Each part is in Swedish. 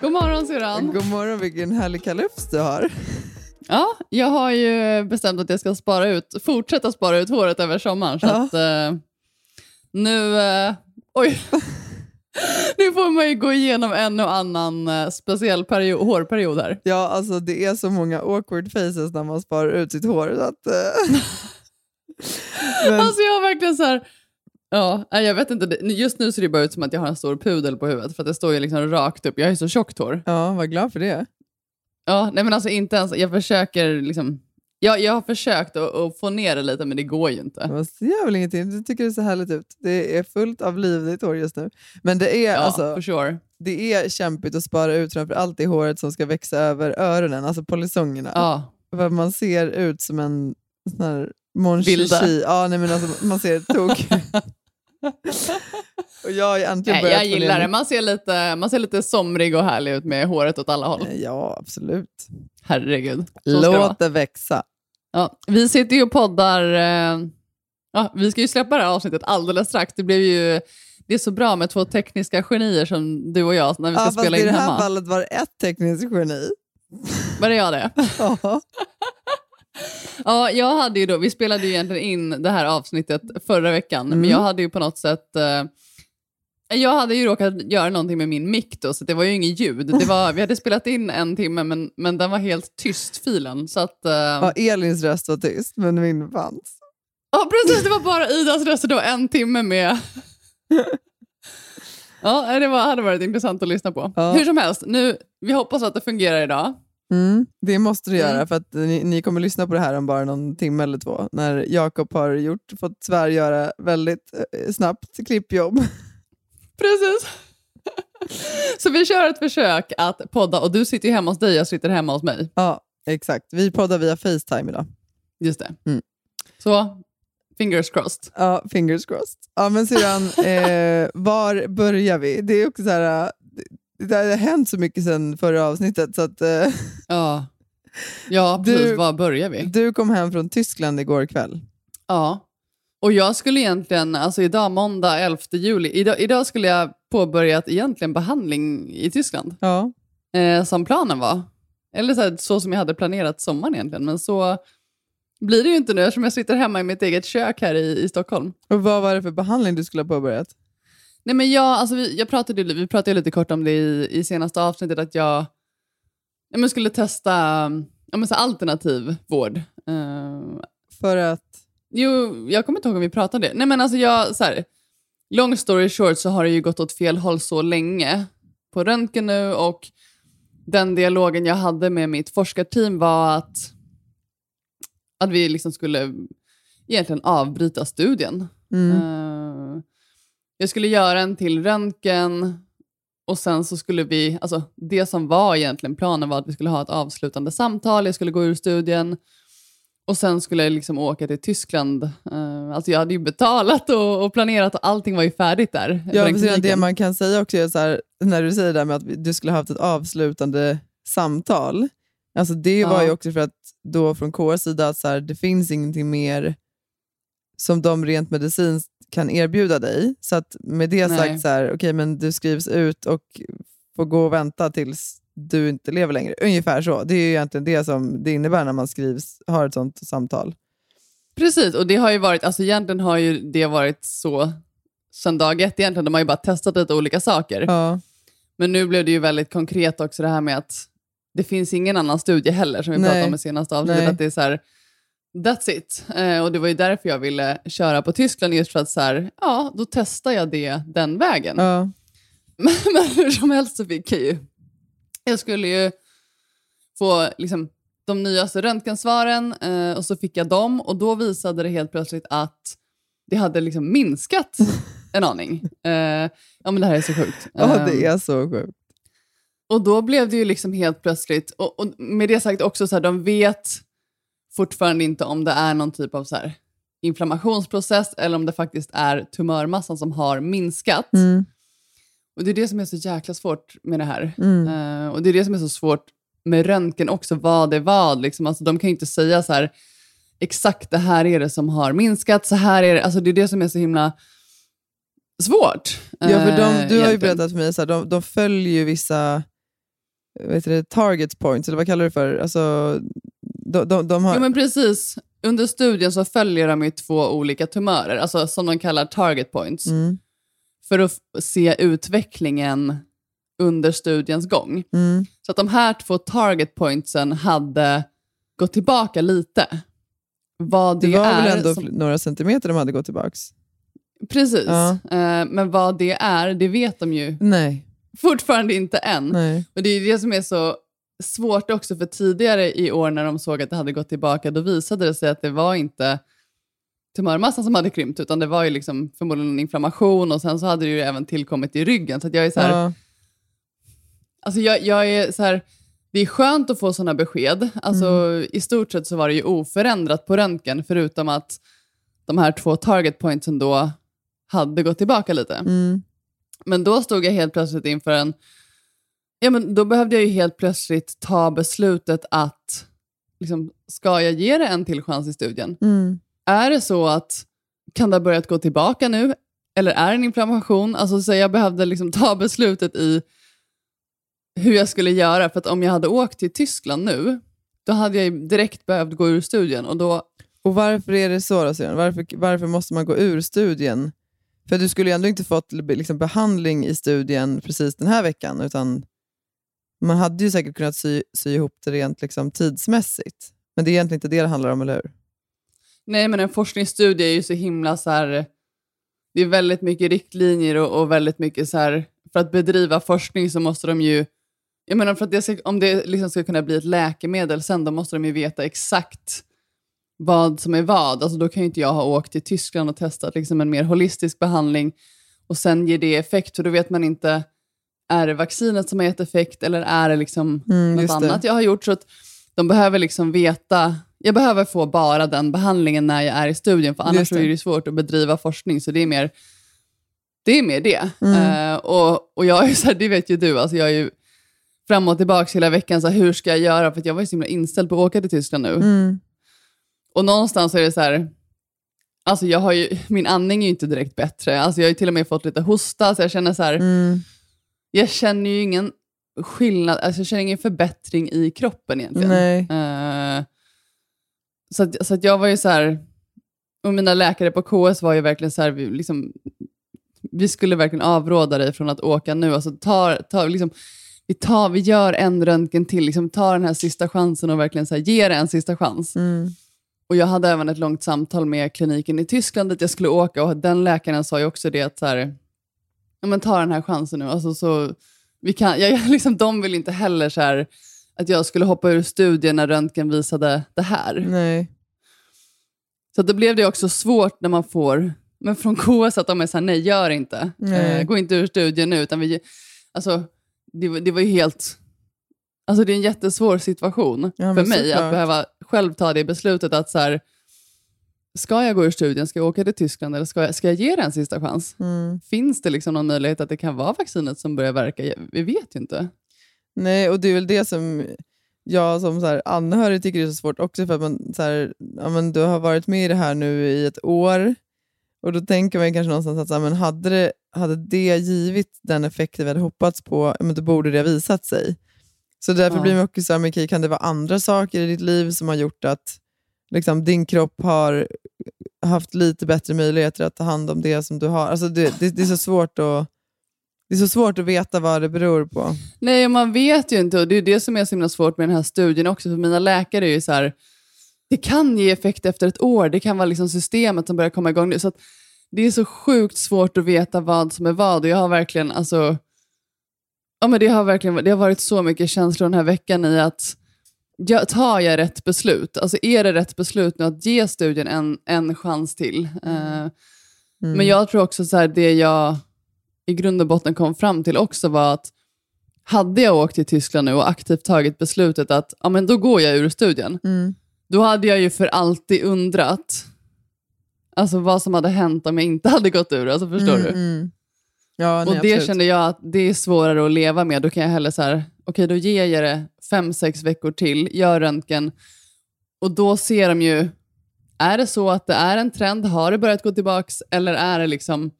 God morgon syrran. God morgon, vilken härlig kalufs du har. Ja, jag har ju bestämt att jag ska spara ut, fortsätta spara ut håret över sommaren. Så Ja. att, eh, nu, eh, oj. nu får man ju gå igenom en och annan eh, speciell period, hårperiod här. Ja, alltså det är så många awkward faces när man sparar ut sitt hår. Så att, eh, men, Alltså jag har verkligen så här, ja, jag vet inte, just nu ser det bara ut som att jag har en stor pudel på huvudet för att det står ju liksom rakt upp. Jag har ju så tjockt hår. ja, var glad för det. Ja, nej men alltså inte ens, jag försöker liksom, jag, jag har försökt att, att få ner det lite men det går ju inte. Det ser väl ingenting. Du tycker det ser härligt ut. Det är fullt av liv i ditt hår just nu. Men det är, Ja, alltså, sure. det är kämpigt att spara ut framför allt det håret som ska växa över öronen, alltså polisongerna. Ja. För man ser ut som en sån här Mon. Ja, nej, men alltså, man ser tok. och jag egentligen Nej, jag gillar det. Man ser, lite, man ser lite somrig och härlig ut med håret åt alla håll. Ja, absolut. Herregud. Låt det växa. Ja, vi sitter ju och poddar. Eh, ja, vi ska ju släppa det här avsnittet alldeles strax. Det blev ju... Det är så bra med två tekniska genier som du och jag när vi ska Ja, spela i in det här hemma. fallet var det ett tekniskt geni. Var det jag det? Ja. Ja, jag hade ju då, vi spelade ju egentligen in det här avsnittet förra veckan, Mm. men jag hade ju på något sätt... Eh, jag hade ju råkat göra någonting med min mick då, så det var ju ingen ljud. Det var, vi hade spelat in en timme, men, men den var helt tyst, filen. Så att, eh, Ja, Elins röst var tyst, men min fanns. Ja, precis. Det var bara Idas röst och då en timme med... Ja, det var, hade varit intressant att lyssna på. Ja. Hur som helst, nu, vi hoppas att det fungerar idag. Mm, det måste du göra, Mm. för att ni, ni kommer lyssna på det här om bara någon timme eller två, när Jakob har gjort, fått Sverige göra väldigt eh, snabbt klippjobb. Precis. Så vi kör ett försök att podda och du sitter ju hemma hos dig, jag sitter hemma hos mig. Ja, exakt. Vi poddar via Facetime idag. Just det. Mm. Så, fingers crossed. Ja, fingers crossed. Ja, men syrran, eh, var börjar vi? Det är också så här, det, har hänt så mycket sedan förra avsnittet, så att eh, Ja, ja precis. Du- Var börjar vi? du kom hem från Tyskland igår kväll. Ja. Och jag skulle egentligen, alltså idag måndag 11 juli, idag, idag skulle jag påbörjat egentligen behandling i Tyskland. Ja. eh, som planen var. Eller så, här, så som jag hade planerat sommaren egentligen. Men så blir det ju inte nu eftersom jag sitter hemma i mitt eget kök här i, i Stockholm. Och vad var det för behandling du skulle ha påbörjat? Nej, men jag, alltså vi, jag pratade, vi pratade lite kort om det i, i senaste avsnittet, att jag, ja, men skulle testa ja, men så alternativ vård. Eh, För att... Jo, jag kommer inte ihåg om vi pratade. Nej men alltså jag, så här, long story short så har det ju gått åt fel håll så länge på röntgen nu och den dialogen jag hade med mitt forskarteam var att, att vi liksom skulle egentligen avbryta studien. Mm. Eh, jag skulle göra en till röntgen och sen så skulle vi, alltså det som var egentligen planen var att vi skulle ha ett avslutande samtal, jag skulle gå ur studien och sen skulle jag liksom åka till Tyskland. Eh, alltså jag hade ju betalat och, och planerat och allting var ju färdigt där. Ja, precis, det man kan säga också är så här, när du säger det där med att du skulle ha haft ett avslutande samtal. Alltså det var Ja. ju också för att då från KRs sida att så här, det finns ingenting mer som de rent medicinskt kan erbjuda dig. Så att med det Nej. sagt, så här, okej, men du skrivs ut och får gå och vänta tills du inte lever längre. Ungefär så. Det är ju egentligen det som det innebär när man skrivs, har ett sånt samtal. Precis, och det har ju varit, alltså egentligen har ju det varit så sedan dag ett egentligen. De har ju bara testat lite olika saker. Ja. Men nu blev det ju väldigt konkret också det här med att det finns ingen annan studie heller, som vi Nej. pratade om i senaste avsnittet, Nej. att det är så här, that's it. Eh, och det var ju därför jag ville köra på Tyskland, just för att så här, ja, då testar jag det den vägen. Ja. Men, men hur som helst så fick jag ju, jag skulle ju få liksom, de nyaste röntgensvaren eh, och så fick jag dem och då visade det helt plötsligt att det hade liksom minskat en aning. Eh, ja men det här är så sjukt. ja, det är så sjukt. och då blev det ju liksom helt plötsligt, och, och med det sagt också så här, de vet fortfarande inte om det är någon typ av så här inflammationsprocess eller om det faktiskt är tumörmassan som har minskat. Mm. Och det är det som är så jäkla svårt med det här. Mm. Eh, och det är det som är så svårt med röntgen också, vad är vad. Liksom. Alltså, de kan ju inte säga så här, exakt det här är det som har minskat, så här är det. Alltså, det är det som är så himla svårt. Ja, för de, eh, du har ju berättat för mig, så här, de, de följer ju vissa vet du, det, target points, eller vad kallar du det för? Alltså, de, de, de har, Jo men precis. Under studien så följer de ju två olika tumörer, alltså som de kallar target points, mm, för att se utvecklingen under studiens gång. mm, Så att de här två target pointsen hade gått tillbaka lite. Vad det, det var är väl ändå som, några centimeter de hade gått tillbaks? Precis. Ja. Eh, men vad det är, det vet de ju Nej. fortfarande inte än. Nej. Och det är det som är så svårt också, för tidigare i år när de såg att det hade gått tillbaka, då visade det sig att det var inte tumörmassan som hade krympt, utan det var ju liksom förmodligen en inflammation och sen så hade det ju även tillkommit i ryggen. Så jag är så här, Ja. alltså jag, jag är så här, det är skönt att få sådana besked. Alltså, I stort sett så var det ju oförändrat på röntgen, förutom att de här två target pointsen då hade gått tillbaka lite. Mm. Men då stod jag helt plötsligt inför en... Ja, men då behövde jag ju helt plötsligt ta beslutet att, liksom, ska jag ge det en till chans i studien? Mm. Är det så att, kan det ha börjat gå tillbaka nu? Eller är det en inflammation? Alltså, så jag behövde liksom ta beslutet i hur jag skulle göra. För att om jag hade åkt till Tyskland nu, då hade jag direkt behövt gå ur studien. Och då, Och varför är det så då? Varför, varför måste man gå ur studien? För du skulle ju ändå inte fått liksom, behandling i studien precis den här veckan, utan man hade ju säkert kunnat sy, sy ihop det rent liksom, tidsmässigt. Men det är egentligen inte det det handlar om, eller hur? nej, men en forskningsstudie är ju så himla så här... Det är väldigt mycket riktlinjer och, och väldigt mycket så här... För att bedriva forskning så måste de ju... Jag menar, för att det ska, om det liksom ska kunna bli ett läkemedel sen, då måste de ju veta exakt vad som är vad. Alltså, då kan ju inte jag ha åkt till Tyskland och testat liksom en mer holistisk behandling och sen ger det effekt, för då vet man inte, är det vaccinet som har gett effekt eller är det liksom Mm, något just det. annat jag har gjort? Så att de behöver liksom veta, jag behöver få bara den behandlingen när jag är i studien, för annars det. är det svårt att bedriva forskning, så det är mer det. Är mer det. Mm. Eh, och, och jag är så här, det vet ju du, alltså jag är ju fram och tillbaka hela veckan, så här, hur ska jag göra? För jag var ju så himla inställd på att åka till Tyskland nu. Mm. Och någonstans är det så här, alltså jag har ju, min andning är ju inte direkt bättre. Alltså jag har ju till och med fått lite hosta, så jag känner så här, Mm. Jag känner ju ingen skillnad, alltså jag känner ingen förbättring i kroppen egentligen. Nej. Eh, så att, så att jag var ju så här, och mina läkare på KS var ju verkligen så här, vi, liksom, vi skulle verkligen avråda dig från att åka nu. Alltså ta, ta, liksom, vi, tar, vi gör en röntgen till, liksom, ta den här sista chansen och verkligen så här, ge det en sista chans. Mm. Och jag hade även ett långt samtal med kliniken i Tyskland dit jag skulle åka och den läkaren sa ju också det att så här, ja, men ta den här chansen nu. Alltså, så, vi kan, jag, liksom, de vill inte heller så här, att jag skulle hoppa ur studien när röntgen visade det här. Nej. Så då blev det också svårt när man får, men från KS att de är så här, nej gör inte. Nej. Eh, gå inte ur studien nu. Utan vi, alltså, det, det var ju helt, alltså det är en jättesvår situation Ja, för mig såklart. att behöva själv ta det beslutet att så här, ska jag gå ur studien, ska jag åka till Tyskland eller ska jag, ska jag ge det en sista chans? Mm. Finns det liksom någon möjlighet att det kan vara vaccinet som börjar verka? Vi vet ju inte. Nej, och det är väl det som jag som så här, anhörig tycker är så svårt också, för att man, så här, ja, men du har varit med i det här nu i ett år, och då tänker man kanske någonstans att så här, men hade, det, hade det givit den effekten vi hade hoppats på, men då borde det ha visat sig. Så därför Ja. blir man också så här, men okej, kan det vara andra saker i ditt liv som har gjort att liksom, din kropp har haft lite bättre möjligheter att ta hand om det som du har? Alltså, det, det, det är så svårt att Det är så svårt att veta vad det beror på. Nej, man vet ju inte och det är det som är så himla svårt med den här studien också. För mina läkare är ju så här, det kan ge effekt efter ett år. Det kan vara liksom systemet som börjar komma igång nu. Så att det är så sjukt svårt att veta vad som är vad. Och jag har verkligen, alltså, ja, men det, har verkligen, det har varit så mycket känslor den här veckan i att jag, tar jag rätt beslut? Alltså är det rätt beslut nu att ge studien en, en chans till? Eh, Mm. Men jag tror också så här, det jag i grund och botten kom fram till också var att hade jag åkt till Tyskland nu och aktivt tagit beslutet att ja, men då går jag ur studien, Mm. då hade jag ju för alltid undrat alltså, vad som hade hänt om jag inte hade gått ur. Alltså, förstår Mm, du? Mm. Ja, nej, och det absolut. kände jag att det är svårare att leva med. Då kan jag hellre så här, okej då ger jag det fem, sex veckor till, gör röntgen och då ser de ju, är det så att det är en trend, har det börjat gå tillbaks eller är det liksom,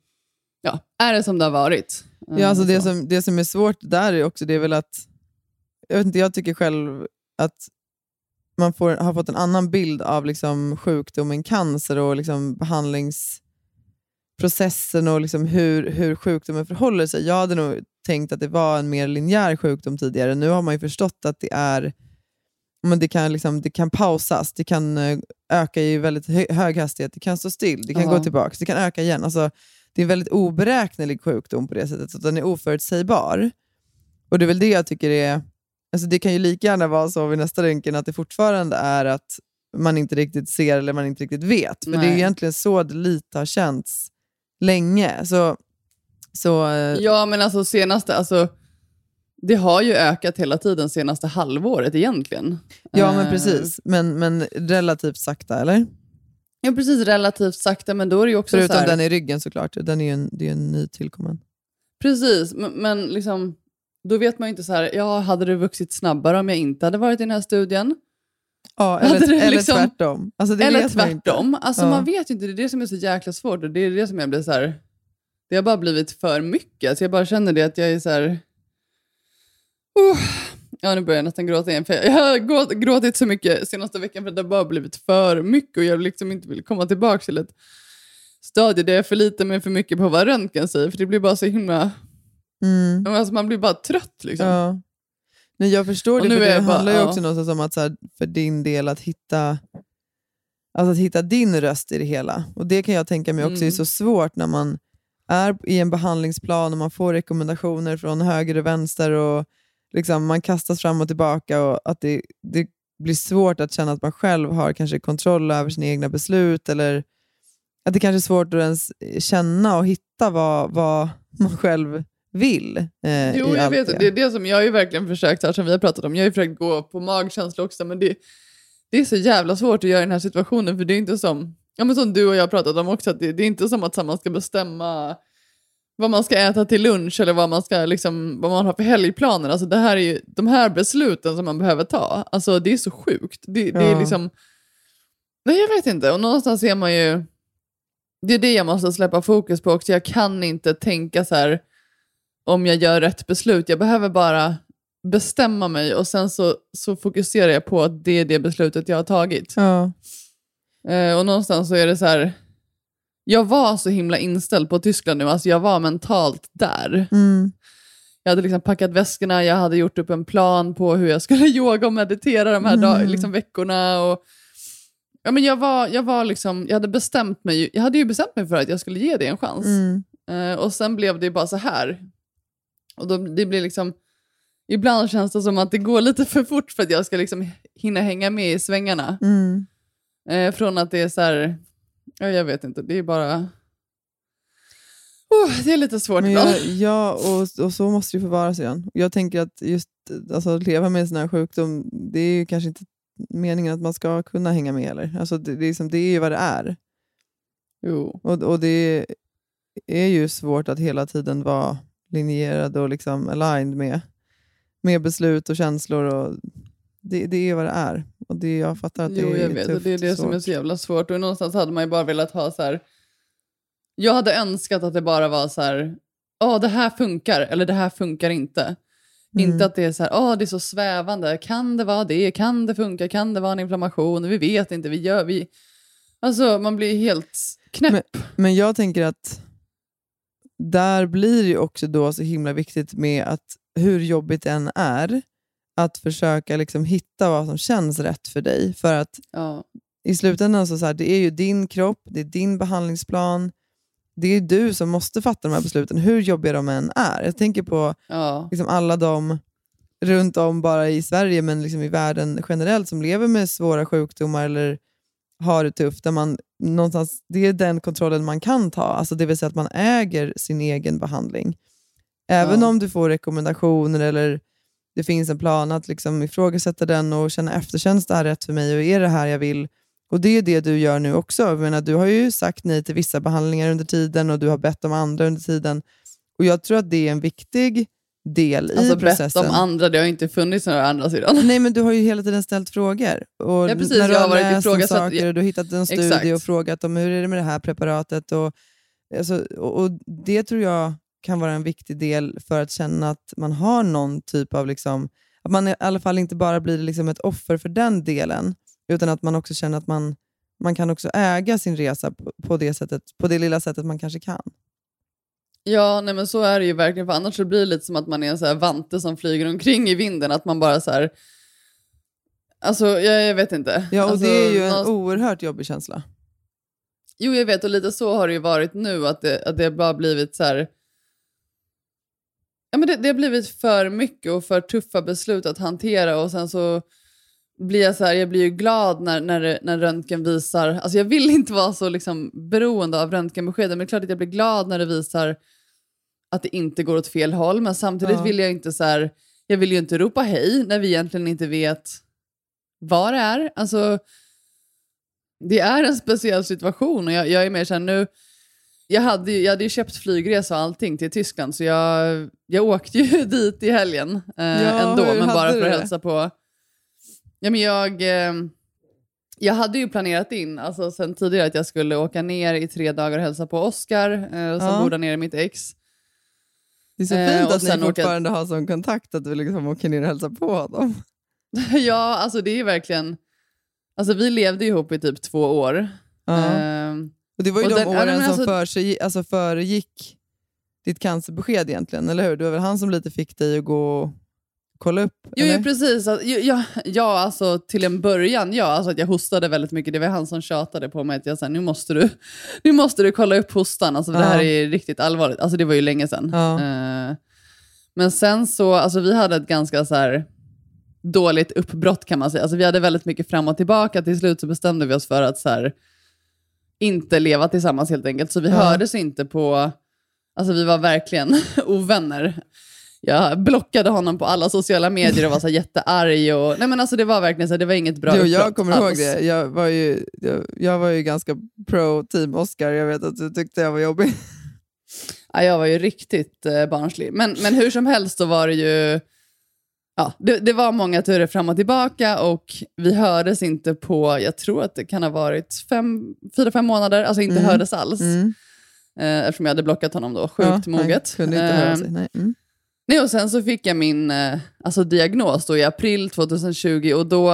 ja, är det som det har varit? Ja, alltså Eh, det, så. som, det som är svårt där är också det är väl att, jag, vet inte, jag tycker själv att man får, har fått en annan bild av liksom sjukdomen cancer och liksom behandlingsprocessen och liksom hur, hur sjukdomen förhåller sig. Jag hade nog tänkt att det var en mer linjär sjukdom tidigare. Nu har man ju förstått att det är men det, kan liksom, det kan pausas, det kan eh, öka i väldigt hö hög hastighet, det kan stå still, det kan Ja. gå tillbaka, det kan öka igen. Alltså, det är en väldigt oberäknelig sjukdom på det sättet, så den är oförutsägbar. Och det är väl det jag tycker är... Alltså det kan ju lika gärna vara så vid nästa röntgen att det fortfarande är att man inte riktigt ser eller man inte riktigt vet. För det är Nej. egentligen så det lite har känts länge. Så, så, eh, Ja, men alltså senaste, alltså, det har ju ökat hela tiden senaste halvåret egentligen. ja men Eh, precis. Men, men relativt sakta, eller? Ja, precis. Relativt sakta, men då är det ju också så Förutom här, den i ryggen såklart. Den är ju en, det är ju en ny tillkommen. Precis, men, men liksom, då vet man ju inte så här, ja, hade det vuxit snabbare om jag inte hade varit i den här studien? Ja, eller, eller liksom- tvärtom. Alltså Eller vet man tvärtom. Alltså, Ja. Man vet inte, det är det som är så jäkla svårt. Och det är det som jag blir så här, det har bara blivit för mycket. Alltså jag bara känner det att jag är så här... Uh, ja, nu börjar jag nästan gråta igen. För jag, har gråtit så mycket senaste veckan för att det har bara blivit för mycket och jag liksom inte vill komma tillbaka till ett stadie där jag förlitar mig för mycket på vad röntgen säger. För det blir bara så himla... Mm. Alltså man blir bara trött liksom. Ja. Nej, jag förstår Och det, för det bara- handlar ju ja. också någonstans om att så här, för din del att hitta, alltså att hitta din röst i det hela. Och Det kan jag tänka mig också Mm. är så svårt när man är i en behandlingsplan och man får rekommendationer från höger och vänster och liksom man kastas fram och tillbaka och att det, det blir svårt att känna att man själv har kanske kontroll över sina egna beslut eller att det kanske är svårt att ens känna och hitta vad, vad man själv vill. Eh, Jo, jag vet. Det. det är det som jag har ju verkligen försökt, här, som vi har pratat om. Jag har ju försökt gå på magkänsla också, men det, det är så jävla svårt att göra i den här situationen, för det är inte som, ja, men som du och jag har pratat om också, att det, det är inte som att man ska bestämma vad man ska äta till lunch eller vad man, ska, liksom, vad man har för helgplaner. Alltså, det här är ju, de här besluten som man behöver ta, alltså, det är så sjukt. Det, det är Ja. liksom, nej jag vet inte, och någonstans ser man ju, det är det jag måste släppa fokus på också. Jag kan inte tänka så här, om jag gör rätt beslut. Jag behöver bara bestämma mig och sen så, så fokuserar jag på att det är det beslutet jag har tagit. Ja. Eh, och någonstans så är det så här, jag var så himla inställd på Tyskland nu, alltså jag var mentalt där. Mm. Jag hade liksom packat väskorna, jag hade gjort upp en plan på hur jag skulle yoga och meditera de här dag, Mm. liksom veckorna. Och, ja, men jag, var, jag, var liksom, jag hade bestämt mig, jag hade ju bestämt mig för att jag skulle ge det en chans. Mm. Eh, och sen blev det ju bara så här. Och då, det blir liksom, ibland känns det som att det går lite för fort för att jag ska liksom hinna hänga med i svängarna. Mm. Eh, från att det är så här, ja, jag vet inte, det är bara... Oh, det är lite svårt ibland. ja, och, och så måste det få vara. Jag tänker att just alltså, att leva med en sån här sjukdom, det är ju kanske inte meningen att man ska kunna hänga med heller. Alltså, det, det, är liksom, det är ju vad det är. Jo. Och, och det är ju svårt att hela tiden vara linjerad och liksom aligned med, med beslut och känslor. Och det, det är vad det är. Och det, jag fattar att det Jo, är jag vet. tufft det är det som är svårt. så jävla svårt. Och någonstans hade man ju bara velat ha så här... Jag hade önskat att det bara var så här, ja det här funkar eller det här funkar inte. Mm. Inte att det är så här, åh det är så svävande, kan det vara det, kan det funka, kan det vara en inflammation, vi vet inte, vi gör, vi... Alltså man blir helt knäpp. Men jag tänker att där blir det också då så himla viktigt med att hur jobbigt det än är, att försöka liksom hitta vad som känns rätt för dig. För att Ja. i slutändan så, så här, det är ju din kropp, det är din behandlingsplan. Det är du som måste fatta de här besluten, hur jobbiga de än är. Jag tänker på Ja. liksom alla de runt om bara i Sverige, men liksom i världen generellt, som lever med svåra sjukdomar eller har det tufft. Där man någonstans, det är den kontrollen man kan ta, alltså det vill säga att man äger sin egen behandling. Även Ja. om du får rekommendationer eller det finns en plan att liksom ifrågasätta den och känna efter, känns det här rätt för mig och är det här jag vill? Och Det är det du gör nu också. Jag menar, du har ju sagt nej till vissa behandlingar under tiden och du har bett om andra under tiden. Och Jag tror att det är en viktig del i Alltså bett processen. om andra, det har inte funnits några andra sidan. Nej, men du har ju hela tiden ställt frågor. Och Ja, precis. När du Jag har varit ifrågasatt- saker och du har hittat en studie Exakt. och frågat om hur är det med det här preparatet. Och, alltså, och, och Det tror jag kan vara en viktig del för att känna att man har någon typ av... Liksom, att man i alla fall inte bara blir liksom ett offer för den delen, utan att man också känner att man, man kan också äga sin resa på, på, det sättet, på det lilla sättet man kanske kan. Ja, nej men så är det ju verkligen. För annars så blir det lite som att man är en så här vante som flyger omkring i vinden. Att man bara så här... Alltså, jag, jag vet inte. Ja, och alltså, Det är ju en någonstans- oerhört jobbig känsla. Jo, jag vet. Och lite så har det ju varit nu. Att det, att det bara blivit så här... Ja, men det, det har blivit för mycket och för tuffa beslut att hantera. Och sen så blir jag så här, jag blir ju glad när, när, när röntgen visar... Alltså jag vill inte vara så liksom beroende av röntgenbeskeden. Men det är klart att jag blir glad när det visar att det inte går åt fel håll. Men samtidigt Ja. vill jag inte så här... Jag vill ju inte ropa hej när vi egentligen inte vet vad det är. Alltså, det är en speciell situation och jag, jag är mer såhär nu, jag hade, ju, jag hade ju köpt flygresa och allting till Tyskland så jag, jag åkte ju dit i helgen eh, Ja, ändå, men bara för att det? hälsa på. Ja, men jag, eh, jag hade ju planerat in alltså, sen tidigare att jag skulle åka ner i tre dagar och hälsa på Oscar eh, som Ja. bor där nere, mitt ex. Det är så Eh, fint och att ni fortfarande har sån kontakt att du liksom åker ner och hälsar på honom. ja, alltså det är verkligen... Alltså vi levde ihop i typ två år. Ja. Ehm, Och Det var ju de den- åren men som alltså- för sig, alltså föregick ditt cancerbesked egentligen, eller hur? Det var väl han som lite fick dig att gå kolla upp? Jo, jo precis. Alltså, ja, ja, alltså till en början, ja. Alltså att jag hostade väldigt mycket. Det var han som tjatade på mig att jag sa, nu måste du, nu måste du kolla upp hostan. Alltså, Det här Ja. är riktigt allvarligt. Alltså det var ju länge sedan. Ja. Eh, men sen så, alltså vi hade ett ganska så här dåligt uppbrott kan man säga. Alltså vi hade väldigt mycket fram och tillbaka. Till slut så bestämde vi oss för att så här, inte leva tillsammans helt enkelt. Så vi Ja. hördes inte på, alltså vi var verkligen ovänner. Jag blockade honom på alla sociala medier och var så jättearg. Och, nej men alltså det var verkligen så det var inget bra Jo, jag kommer ihåg alls. det. Jag var, ju, jag, jag var ju ganska pro team Oscar. Jag vet att du tyckte jag var jobbig. Ja, jag var ju riktigt eh, barnslig. Men, men hur som helst så var det ju... Ja, det, det var många turer fram och tillbaka och vi hördes inte på, jag tror att det kan ha varit fem, fyra, fem månader, alltså inte Mm. hördes alls. Mm. Eh, eftersom jag hade blockat honom då, sjukt Ja, moget. kunde inte höra Eh, sig. Nej. Mm. Nej, och sen så fick jag min eh, alltså diagnos då i april 2020 och då,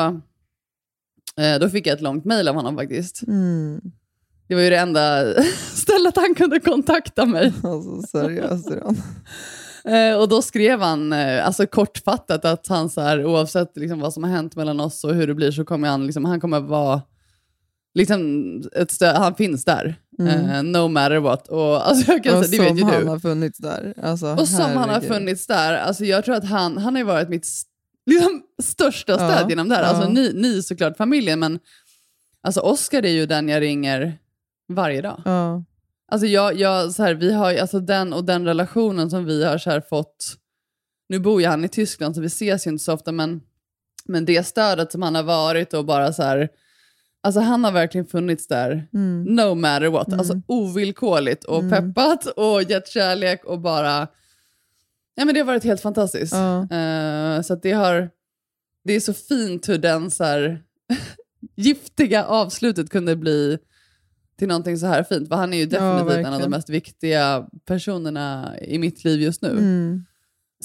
eh, då fick jag ett långt mejl av honom faktiskt. Mm. Det var ju det enda stället han kunde kontakta mig. Alltså seriöst Iran. Eh, och då skrev han, alltså kortfattat, att han så här, oavsett liksom, vad som har hänt mellan oss och hur det blir så kommer han, liksom, han kommer vara liksom, ett stöd, han finns där. Mm. Eh, no matter what. Och, alltså, jag kan Och säga, det vet som ju han du. har funnits där. Alltså, Och som han har funnits där. Alltså, jag tror att han, han har varit mitt liksom, största stöd Ja, genom det här. Alltså, ja. ni, ni såklart familjen, men alltså, Oscar är ju den jag ringer varje dag. Ja. Alltså jag, jag, så här, vi har alltså den och den relationen som vi har så här, fått. Nu bor ju han i Tyskland så vi ses ju inte så ofta men, men det stödet som han har varit och bara så här. Alltså han har verkligen funnits där Mm. no matter what. Mm. Alltså ovillkorligt och Mm. peppat och gett kärlek och bara. Ja, men det har varit helt fantastiskt. Ja. Eh, så det har. Det är så fint hur den så här, giftiga avslutet kunde bli till någonting så här fint. För han är ju Ja, definitivt en av de mest viktiga personerna i mitt liv just nu. Mm.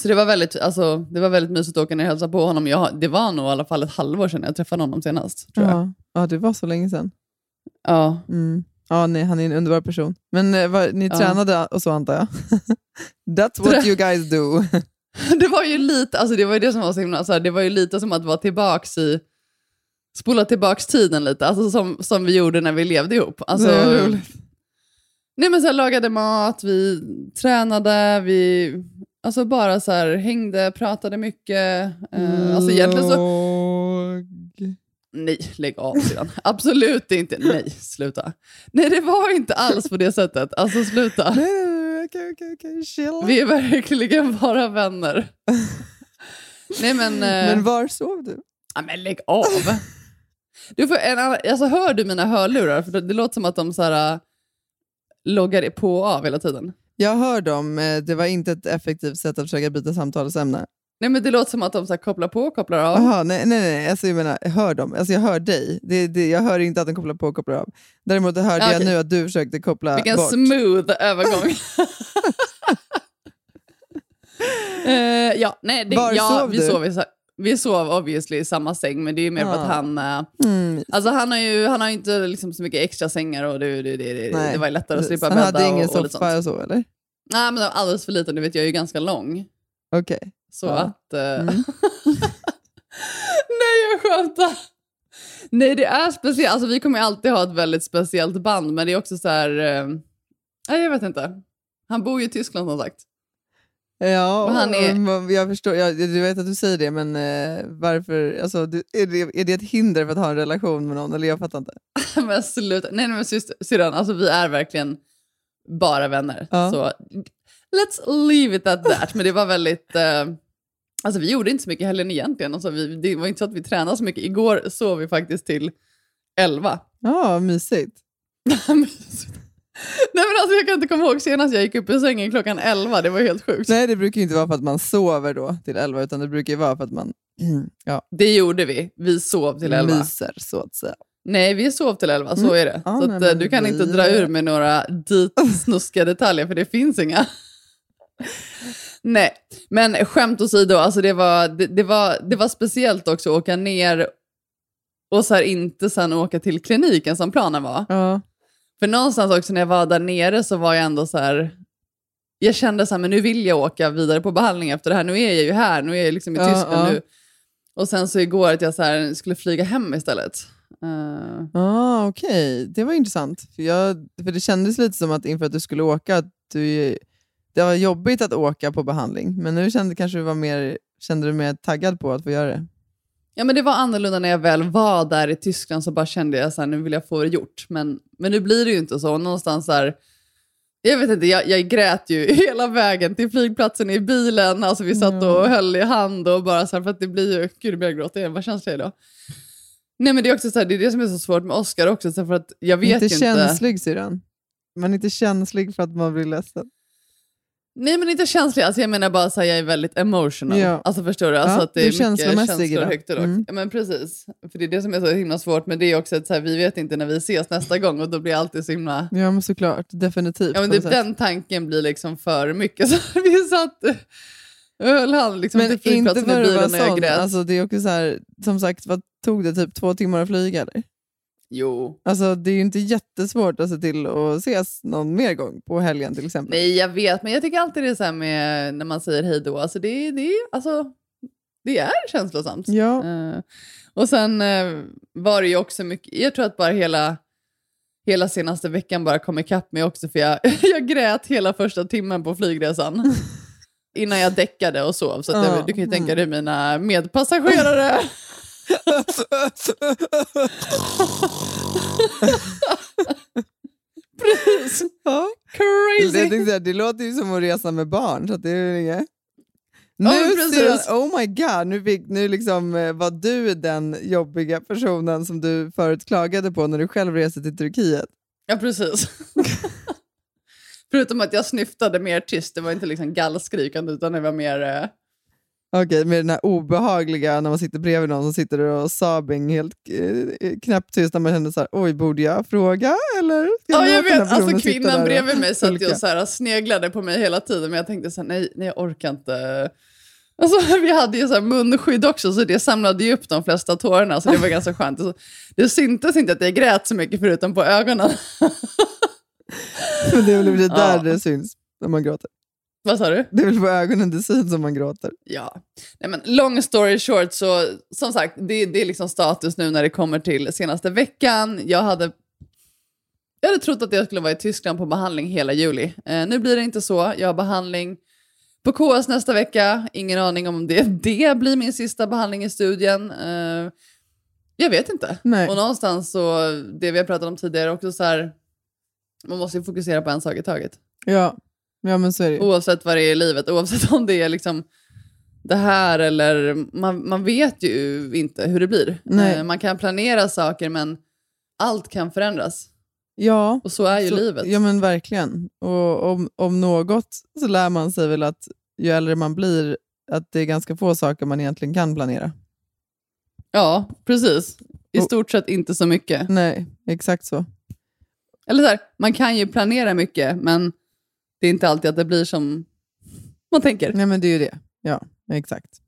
Så det var, väldigt, alltså, det var väldigt mysigt att åka ner och hälsa på honom. Jag, det var nog i alla fall ett halvår sedan jag träffade honom senast. Tror jag. Ja. ja, det var så länge sedan. Ja. Mm. Ja, nej, han är en underbar person. Men eh, vad, ni Ja. tränade och så antar jag? That's what you guys do. Det var ju lite, alltså det var ju det som var så himla, så här, det var ju lite som att vara tillbaks i, spola tillbaks tiden lite, alltså som, som vi gjorde när vi levde ihop. Alltså, nej men så här, lagade mat, vi tränade, vi alltså bara så här, hängde, pratade mycket. Eh, alltså egentligen så, Låg. nej lägg av sedan. Absolut inte, nej sluta. Nej det var inte alls på det sättet, alltså sluta. Nej, okej, okej, okej, chill. Vi är verkligen bara vänner. nej men... eh, Men var sov du? Ja, men lägg av! Du får en, annan- alltså, hör du mina hörlurar? För det, det låter som att de så här, äh, loggar på och av hela tiden. Jag hör dem. eh, Det var inte ett effektivt sätt att försöka byta samtalsämne. Nej, men det låter som att de så kopplar på och kopplar av. Jaha, nej, nej, nej. Alltså, jag menar, jag hör dem. Alltså, jag hör dig. Det, det, jag hör inte att de kopplar på och kopplar av. Däremot hörde Ja, jag nu att du försökte koppla Vilken bort. smooth övergång. Eh, ja, nej, det, Var ja, sov vi, du? sov i, vi sov obviously i samma säng, men det är mer för Ah. att han... eh, Mm. Alltså han har ju han har inte liksom så mycket extra sängar och det, det, det, det, det var ju lättare att slippa Han bädda hade ingen och, och soffa och så, eller? Nej, men det var alldeles för liten. Du vet, jag är ju ganska lång. Okej. Så Ja. att... eh, Mm. Nej, jag skämtar. Nej, det är speciellt. Alltså, vi kommer ju alltid ha ett väldigt speciellt band, men det är också så här... eh, nej, jag vet inte. Han bor ju i Tyskland som sagt. Ja, Och han är- jag förstår. Jag, jag vet att du säger det, men eh, varför? Alltså, du, är, det, är det ett hinder för att ha en relation med någon? Eller jag fattar inte. men sluta. Nej, nej men syrran, alltså vi är verkligen bara vänner. Ja. Så let's leave it at that. Men det var väldigt... eh, alltså vi gjorde inte så mycket i helgen egentligen. Alltså, vi, det var inte så att vi tränade så mycket. Igår sov vi faktiskt till 11. Ja, mysigt. Nej men alltså jag kan inte komma ihåg senast jag gick upp ur sängen klockan 11, det var helt sjukt. Nej, det brukar ju inte vara för att man sover då till 11, utan det brukar ju vara för att man ja, Det gjorde vi, vi sov till 11. myser, så att säga. Nej, vi sov till 11, så Mm. är det. Ja, så nej, att, du kan vi- inte dra ur med några dit snuskiga detaljer, för det finns inga. Nej, men skämt åsido, alltså det, var, det, det, var, det var speciellt också att åka ner och så här inte sen åka till kliniken som planen var. Ja. För någonstans också när jag var där nere så var jag ändå så här... Jag kände så här, men nu vill jag åka vidare på behandling efter det här. Nu är jag ju här, nu är jag liksom i Ja, Tyskland ja. nu. Och sen så igår att jag så här, skulle flyga hem istället. Eh, Ah, Okej, det var intressant. För, jag, för Det kändes lite som att inför att du skulle åka, att du, det var jobbigt att åka på behandling. Men nu kände, kanske du var mer, kände du mer taggad på att få göra det. Ja, men det var annorlunda när jag väl var där i Tyskland så bara kände jag så här, nu vill jag få det gjort. Men, men nu blir det ju inte så. Någonstans där, jag vet inte, jag, jag grät ju hela vägen till flygplatsen i bilen. Alltså vi satt och höll i hand och bara så här, för att det blir ju, gud det blir jag gråta igen, vad känslig jag är då. Nej men det är också så här, det är det som är så svårt med Oscar också, så för att jag vet inte ju inte. känslig syrran. Man är inte känslig för att man blir ledsen. Nej men inte känslig, alltså jag menar bara så här, jag är väldigt emotional. Ja. Alltså förstår du? Alltså Ja, att det är är mycket känslor högt och lågt. Mm. Ja men precis. För det är det som är så himla svårt, men det är också att så här, vi vet inte när vi ses nästa gång och då blir jag alltid så himla... Ja, men såklart. Definitivt. Ja men på typ den tanken blir liksom för mycket. Så vi satt höll han liksom Men till inte flygplatsen i att bilen och jag grät. Alltså, det är också så här, som sagt, vad tog det? Typ två timmar att flyga? Eller? Jo. Alltså, det är ju inte jättesvårt att se till att ses någon mer gång på helgen till exempel. Nej jag vet, men jag tycker alltid det är så här med när man säger hej då. Alltså det, det, alltså, det är känslosamt. Ja. Eh, och sen eh, var det ju också mycket, jag tror att bara hela, hela senaste veckan bara kom ikapp mig också för jag, jag grät hela första timmen på flygresan. Innan jag däckade och sov. Så att Ja. jag, du kan ju tänka dig mina medpassagerare. Precis. Ja. Crazy. Jag tänkte säga, det låter ju som att resa med barn, så att det är inget... Nu, precis. syrran, oh my god, nu, fick, nu liksom, eh, var du den jobbiga personen som du förut klagade på när du själv reste till Turkiet. Ja, precis. Förutom att jag snyftade mer tyst, det var inte liksom gallskrikande utan det var mer... Okej, med den här obehagliga när man sitter bredvid någon som sitter och sabing helt eh, knäpptyst när man känner så här, oj, borde jag fråga eller? Ja, jag vet. Alltså kvinnan bredvid mig satt ju och så här, sneglade på mig hela tiden, men jag tänkte så här, nej, nej, jag orkar inte. Alltså, vi hade ju så munskydd också, så det samlade ju upp de flesta tårarna, så det var ganska skönt. Det syntes inte att jag grät så mycket, förutom på ögonen. Men det är väl det där Ja. det syns när man gråter. Vad sa du? Det är väl på ögonen det syns om man gråter. Ja. Nej, men long story short, så som sagt, det, det är liksom status nu när det kommer till senaste veckan. Jag hade, jag hade trott att jag skulle vara i Tyskland på behandling hela juli. Eh, nu blir det inte så. Jag har behandling på KS nästa vecka. Ingen aning om det, det blir min sista behandling i studien. Eh, jag vet inte. Nej. Och någonstans så, det vi har pratat om tidigare, också så här, man måste ju fokusera på en sak i taget. Ja, ja men så är det. Oavsett vad det är i livet, oavsett om det är liksom det här eller... Man, man vet ju inte hur det blir. Nej. Eh, Man kan planera saker men allt kan förändras. Ja, Och så är ju så, livet. Ja men verkligen. Och om, om något så lär man sig väl att ju äldre man blir, att det är ganska få saker man egentligen kan planera. Ja, precis. I Och- stort sett inte så mycket. Nej, exakt så. Eller så här, man kan ju planera mycket men det är inte alltid att det blir som man tänker. Nej men det är ju det. Ja, exakt.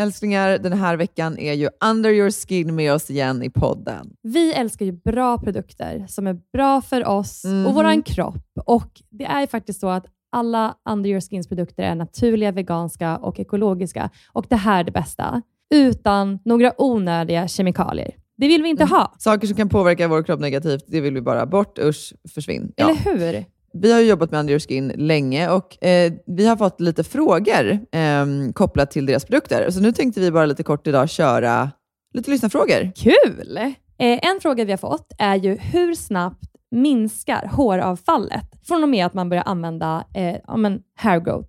Älsklingar, den här veckan är ju Under your skin med oss igen i podden. Vi älskar ju bra produkter som är bra för oss Mhm. och våran kropp. Och det är ju faktiskt så att alla Under Your Skins produkter är naturliga, veganska och ekologiska. Och det här är det bästa. Utan några onödiga kemikalier. Det vill vi inte ha. Saker som kan påverka vår kropp negativt, det vill vi bara bort. Usch, försvinn. Ja. Eller hur? Vi har jobbat med Under your skin länge och eh, vi har fått lite frågor eh, kopplat till deras produkter. Så nu tänkte vi bara lite kort idag köra lite lyssnarfrågor. Kul! Eh, en fråga vi har fått är ju hur snabbt minskar håravfallet från och med att man börjar använda eh, ja, men hair growth?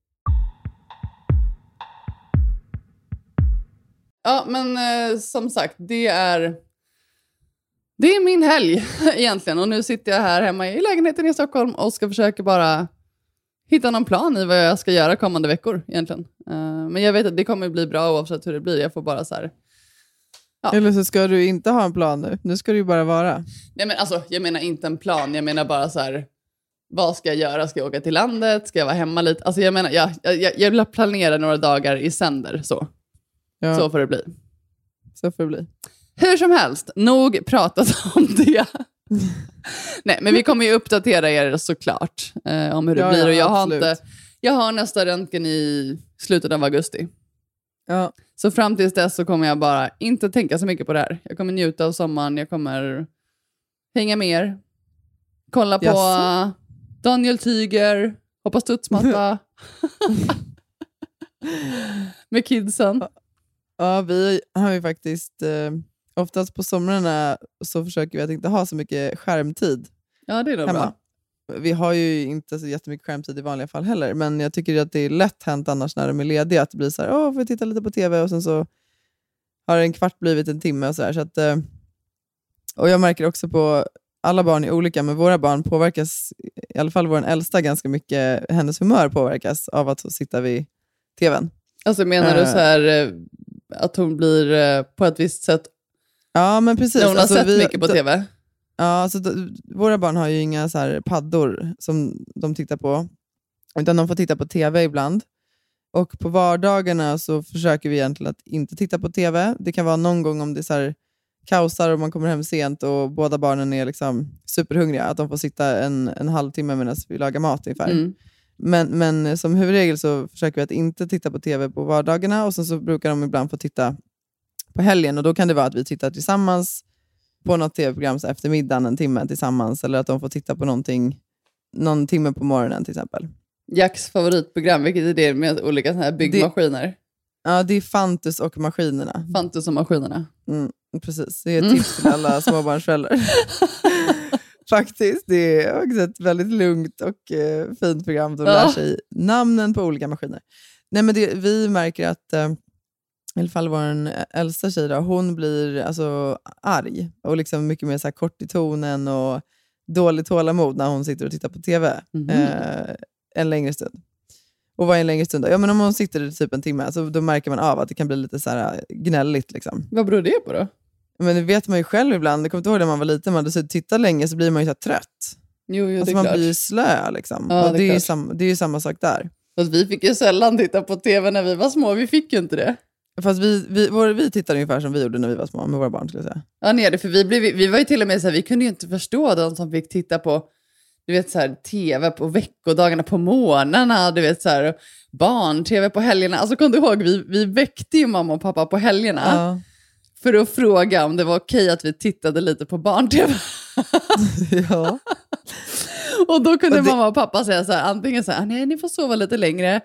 Ja, men eh, som sagt, det är, det är min helg egentligen. Och nu sitter jag här hemma i lägenheten i Stockholm och ska försöka bara hitta någon plan i vad jag ska göra kommande veckor egentligen. Eh, men jag vet att det kommer bli bra oavsett hur det blir. Jag får bara så här... Ja. Eller så ska du inte ha en plan nu. Nu ska du ju bara vara. Nej, men alltså, jag menar inte en plan, jag menar bara så här... Vad ska jag göra? Ska jag åka till landet? Ska jag vara hemma lite? Alltså jag menar, jag, jag, jag vill planera några dagar i sänder. Så. Ja, så får det bli. så får det bli. Hur som helst, nog pratat om det. Nej, men vi kommer ju uppdatera er såklart eh, om hur det Ja, blir. och jag, har absolut. inte, jag har nästa röntgen i slutet av augusti. Ja. Så fram tills dess så kommer jag bara inte tänka så mycket på det här. Jag kommer njuta av sommaren, jag kommer hänga med er, kolla på Jaså? Daniel Tyger, hoppa studsmatta med kidsen. Ja, vi har ju faktiskt, eh, oftast på somrarna så försöker vi att inte ha så mycket skärmtid Ja, det är nog hemma. bra. Vi har ju inte så jättemycket skärmtid i vanliga fall heller, men jag tycker att det är lätt hänt annars när de är lediga, att det blir så här, åh, får vi titta lite på TV och sen så har en kvart blivit en timme och så här. Så att, eh, och jag märker också på alla barn är olika, men våra barn påverkas, i alla fall vår äldsta, ganska mycket, hennes humör påverkas av att sitta vid tvn. Alltså menar du Eh. så här eh, att hon blir eh, på ett visst sätt Ja, men precis. när hon har Alltså, sett vi- mycket på d- tv? Ja, alltså, d- våra barn har ju inga så här paddor som de tittar på, utan de får titta på tv ibland. Och på vardagarna så försöker vi egentligen att inte titta på tv. Det kan vara någon gång om det är så här kaosar och man kommer hem sent och båda barnen är liksom superhungriga, att de får sitta en, en halvtimme medan vi lagar mat ungefär. Mm. Men, men som huvudregel så försöker vi att inte titta på tv på vardagarna och sen så brukar de ibland få titta på helgen och då kan det vara att vi tittar tillsammans på något tv-program så efter middagen en timme tillsammans eller att de får titta på någonting någon timme på morgonen till exempel. Jacks favoritprogram, vilket är det med olika såna här byggmaskiner? Ja, det är Fantus och maskinerna. Fantus och maskinerna. Mm, precis, det är ett Mm. tips till alla småbarnsföräldrar. Faktiskt, det är också ett väldigt lugnt och eh, fint program. De lär sig namnen på olika maskiner. Nej, men det, vi märker att, eh, i alla fall vår äldsta tjej, då, hon blir alltså, arg och liksom mycket mer så här, kort i tonen och dåligt tålamod när hon sitter och tittar på TV Mhm. eh, en längre stund. Och vad är en längre stund? då? Ja, men om hon sitter typ en timme, så då märker man av att det kan bli lite så här gnälligt. Liksom. Vad beror det på då? Men det vet man ju själv ibland. Jag kommer inte ihåg när man var liten, man hade suttit och tittat länge så blir man ju så trött. Jo, jo alltså man klart. blir ju slö. Liksom. Ja, och det är är samma, det är ju samma sak där. Fast vi fick ju sällan titta på tv när vi var små. Vi fick ju inte det. Fast vi, vi, vår, vi tittade ungefär som vi gjorde när vi var små med våra barn. Skulle jag säga. Ja, nej, för vi, blev, vi var ju till och med så här, vi kunde ju inte förstå de som fick titta på du vet, så här, tv på veckodagarna på morgnarna, du vet, så här, barn-tv på helgerna. Alltså kom du ihåg, vi, vi väckte ju mamma och pappa på helgerna Ja. För att fråga om det var okej att vi tittade lite på barn-tv. ja. Och då kunde Och det- mamma och pappa säga så här, antingen så här, "Ah, nej ni får sova lite längre,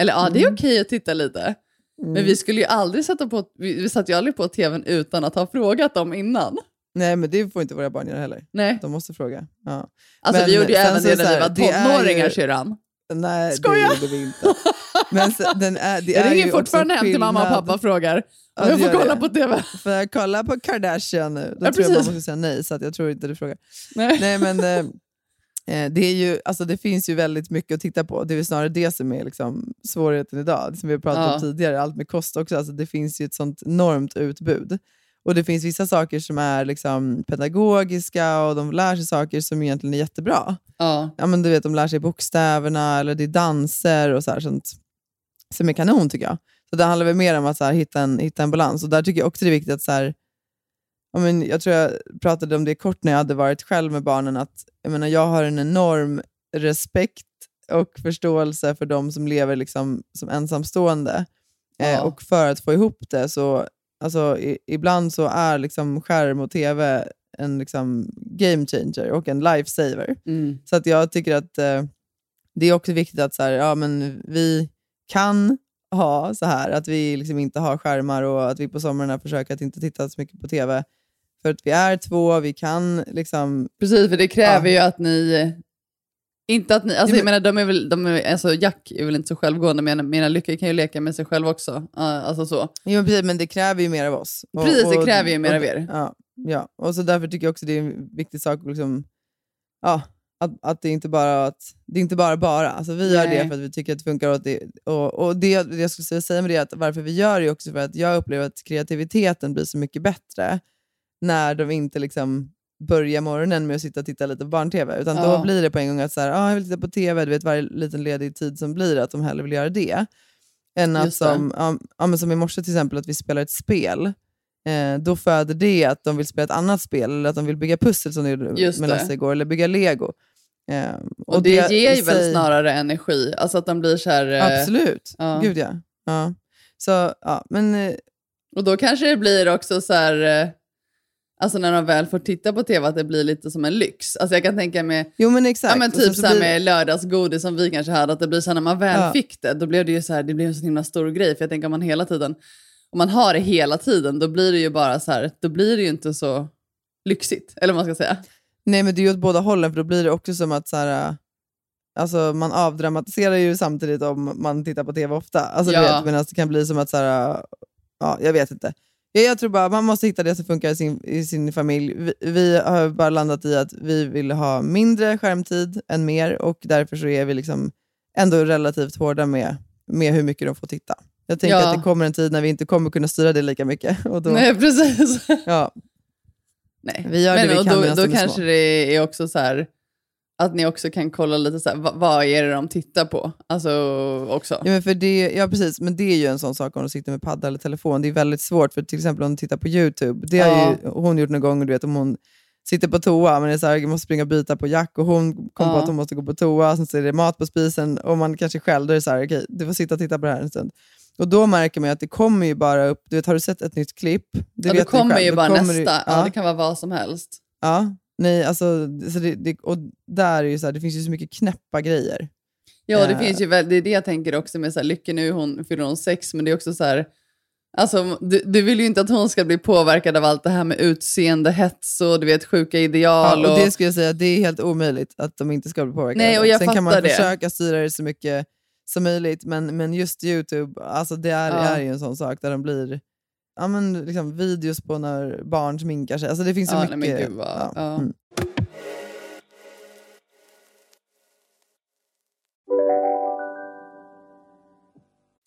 eller ja det är okej att titta lite. Men vi skulle ju aldrig sätta på, vi, vi satt ju aldrig på tvn utan att ha frågat dem innan. Nej, men det får inte våra barn göra heller. Nej. De måste fråga. Ja. Alltså Men vi gjorde ju även det när vi var tonåringar syrran. Nej, Skoja! det gjorde vi inte. Men så, den är, det Jag är ringer ju fortfarande hem till mamma och pappa och frågar om jag får kolla det. på tv. Får jag kolla på Kardashian nu? Då Ja, tror jag precis. mamma skulle säga nej, så att jag tror inte du frågar. Nej. Nej, men eh, eh, det, är ju, alltså, det finns ju väldigt mycket att titta på. Det är väl snarare det som är liksom, svårigheten idag, det som vi har pratat Ja. om tidigare. Allt med kost också. Alltså, det finns ju ett sånt enormt utbud. Och det finns vissa saker som är liksom pedagogiska och de lär sig saker som egentligen är jättebra. Ja. Ja, men du vet, de lär sig bokstäverna eller det är danser och så här, sånt som är kanon tycker jag. Så det handlar väl mer om att så här, hitta, en, hitta en balans. Och där tycker jag också det är viktigt att så här, ja, men jag tror jag pratade om det kort när jag hade varit själv med barnen, att jag, menar, jag har en enorm respekt och förståelse för de som lever liksom, som ensamstående. Eh, Ja. och för att få ihop det så, alltså, i, ibland så är liksom skärm och tv en liksom, game changer och en lifesaver. Mm. Så att jag tycker att eh, det är också viktigt att så här, ja, men vi kan ha så här, att vi liksom inte har skärmar och att vi på somrarna försöker att inte titta så mycket på tv. För att vi är två, vi kan liksom... Precis, för det kräver Ja. ju att ni... Inte att ni, alltså Ja, jag men- menar, de är väl, de är, alltså Jack är väl inte så självgående, men mina lyckor kan ju leka med sig själv också. Uh, alltså så. Jo, precis, men det kräver ju mer av oss. Och- Precis, det kräver ju mer och- av er. Ja, ja, och så därför tycker jag också det är en viktig sak att liksom, ja, att, att det inte bara att det är inte bara bara. Alltså vi gör Nej. det för att vi tycker att det funkar. Och, det, och, och det, det jag skulle säga med det är att varför vi gör det är också för att jag upplever att kreativiteten blir så mycket bättre när de inte liksom börjar morgonen med att sitta och titta lite på barn-tv. Utan Ja. då blir det på en gång att så här, ah, jag vill titta på tv, du vet varje liten ledig tid som blir, att de hellre vill göra det. Än att som, ja, men som i morse till exempel, att vi spelar ett spel. Eh, då föder det att de vill spela ett annat spel, eller att de vill bygga pussel som de gjorde med. Lasse igår, eller bygga lego. Eh, Och, det, ger i ju väl sig- snarare energi, alltså att de blir så här... eh, Absolut, ja. gud ja. ja. Så, ja, men, eh, Och då kanske det blir också så här, eh, alltså när de väl får titta på tv, att det blir lite som en lyx. Alltså jag kan tänka mig, jo men exakt. ja men Och typ så så blir- med lördagsgodis som vi kanske hade, att det blir så här när man väl Ja. fick det, då blev det ju så här, det blev en så himla stor grej. För jag tänker om man hela tiden, om man har det hela tiden, då blir det ju bara så här, då blir det ju inte så lyxigt, eller vad man ska säga. Nej men det är ju åt båda hållen, för då blir det också som att så här, äh, alltså, man avdramatiserar ju samtidigt om man tittar på tv ofta. Alltså, Ja. vet, medan det kan bli som att, så här, äh, ja, jag vet inte. Ja, jag tror bara man måste hitta det som funkar i sin, i sin familj. Vi, vi har bara landat i att vi vill ha mindre skärmtid än mer och därför så är vi liksom ändå relativt hårda med, med hur mycket de får titta. Jag tänker Ja. att det kommer en tid när vi inte kommer kunna styra det lika mycket. Och då, Nej, precis. Ja, Nej. vi gör Men det vi kan då, medan då de är kanske små. det är också så här att ni också kan kolla lite så här, vad, vad är det de tittar på? Alltså också. Ja, men för det, ja, precis. Men det är ju en sån sak om du sitter med padda eller telefon. Det är väldigt svårt, för till exempel om du tittar på YouTube. Det har Ja. ju hon gjort någon gång, du vet, om hon sitter på toa, men det är så här, jag måste springa och byta på Jack och hon kommer på Ja. att hon måste gå på toa, sen så är det mat på spisen och man kanske själv, då är det så här, okej, du får sitta och titta på det här en stund. Och då märker man att det kommer ju bara upp, du vet, har du sett ett nytt klipp? Det ja, då vet du kommer själv, ju då bara kommer nästa. det- ja. ja. det kan vara vad som helst. Ja, nej, alltså, så det, det, och där är ju så här, det finns ju så mycket knäppa grejer. Ja, det Eh. finns ju väl, det är det jag tänker också med så här, Lycka nu hon fyller hon sex, men det är också så här, alltså, du, du vill ju inte att hon ska bli påverkad av allt det här med utseende, hets och du vet sjuka ideal. Ja, och och, det skulle jag säga, det är helt omöjligt att de inte ska bli påverkade. Nej, och jag Sen kan man det. försöka styra det så mycket som möjligt, men, men just YouTube, alltså det är, Ja. är ju en sån sak där de blir ja, men liksom videos på när barn sminkar sig. Alltså det finns så Ja, nej, mycket. men gud vad- ja. Mm.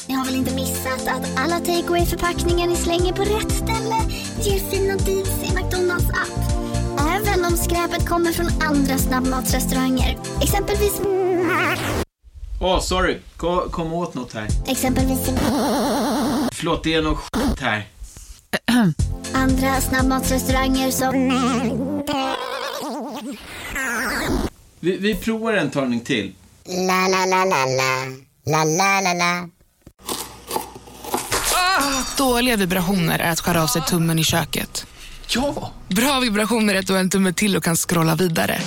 Ni har väl inte missat att alla takeaway förpackningar ni slänger på rätt ställe ger fina deals i McDonalds app. Även om skräpet kommer från andra snabbmatsrestauranger. Exempelvis... Åh, sorry. Kom, kom åt något här. Exempelvis... Förlåt, det är något skit här. Andra snabbmatsrestauranger som... Vi, vi provar en talning till. La, la, la, la, la. La, la, la, la. Dåliga vibrationer är att skära av sig tummen i köket. Ja! Bra vibrationer är att du har en tumme till och kan scrolla vidare.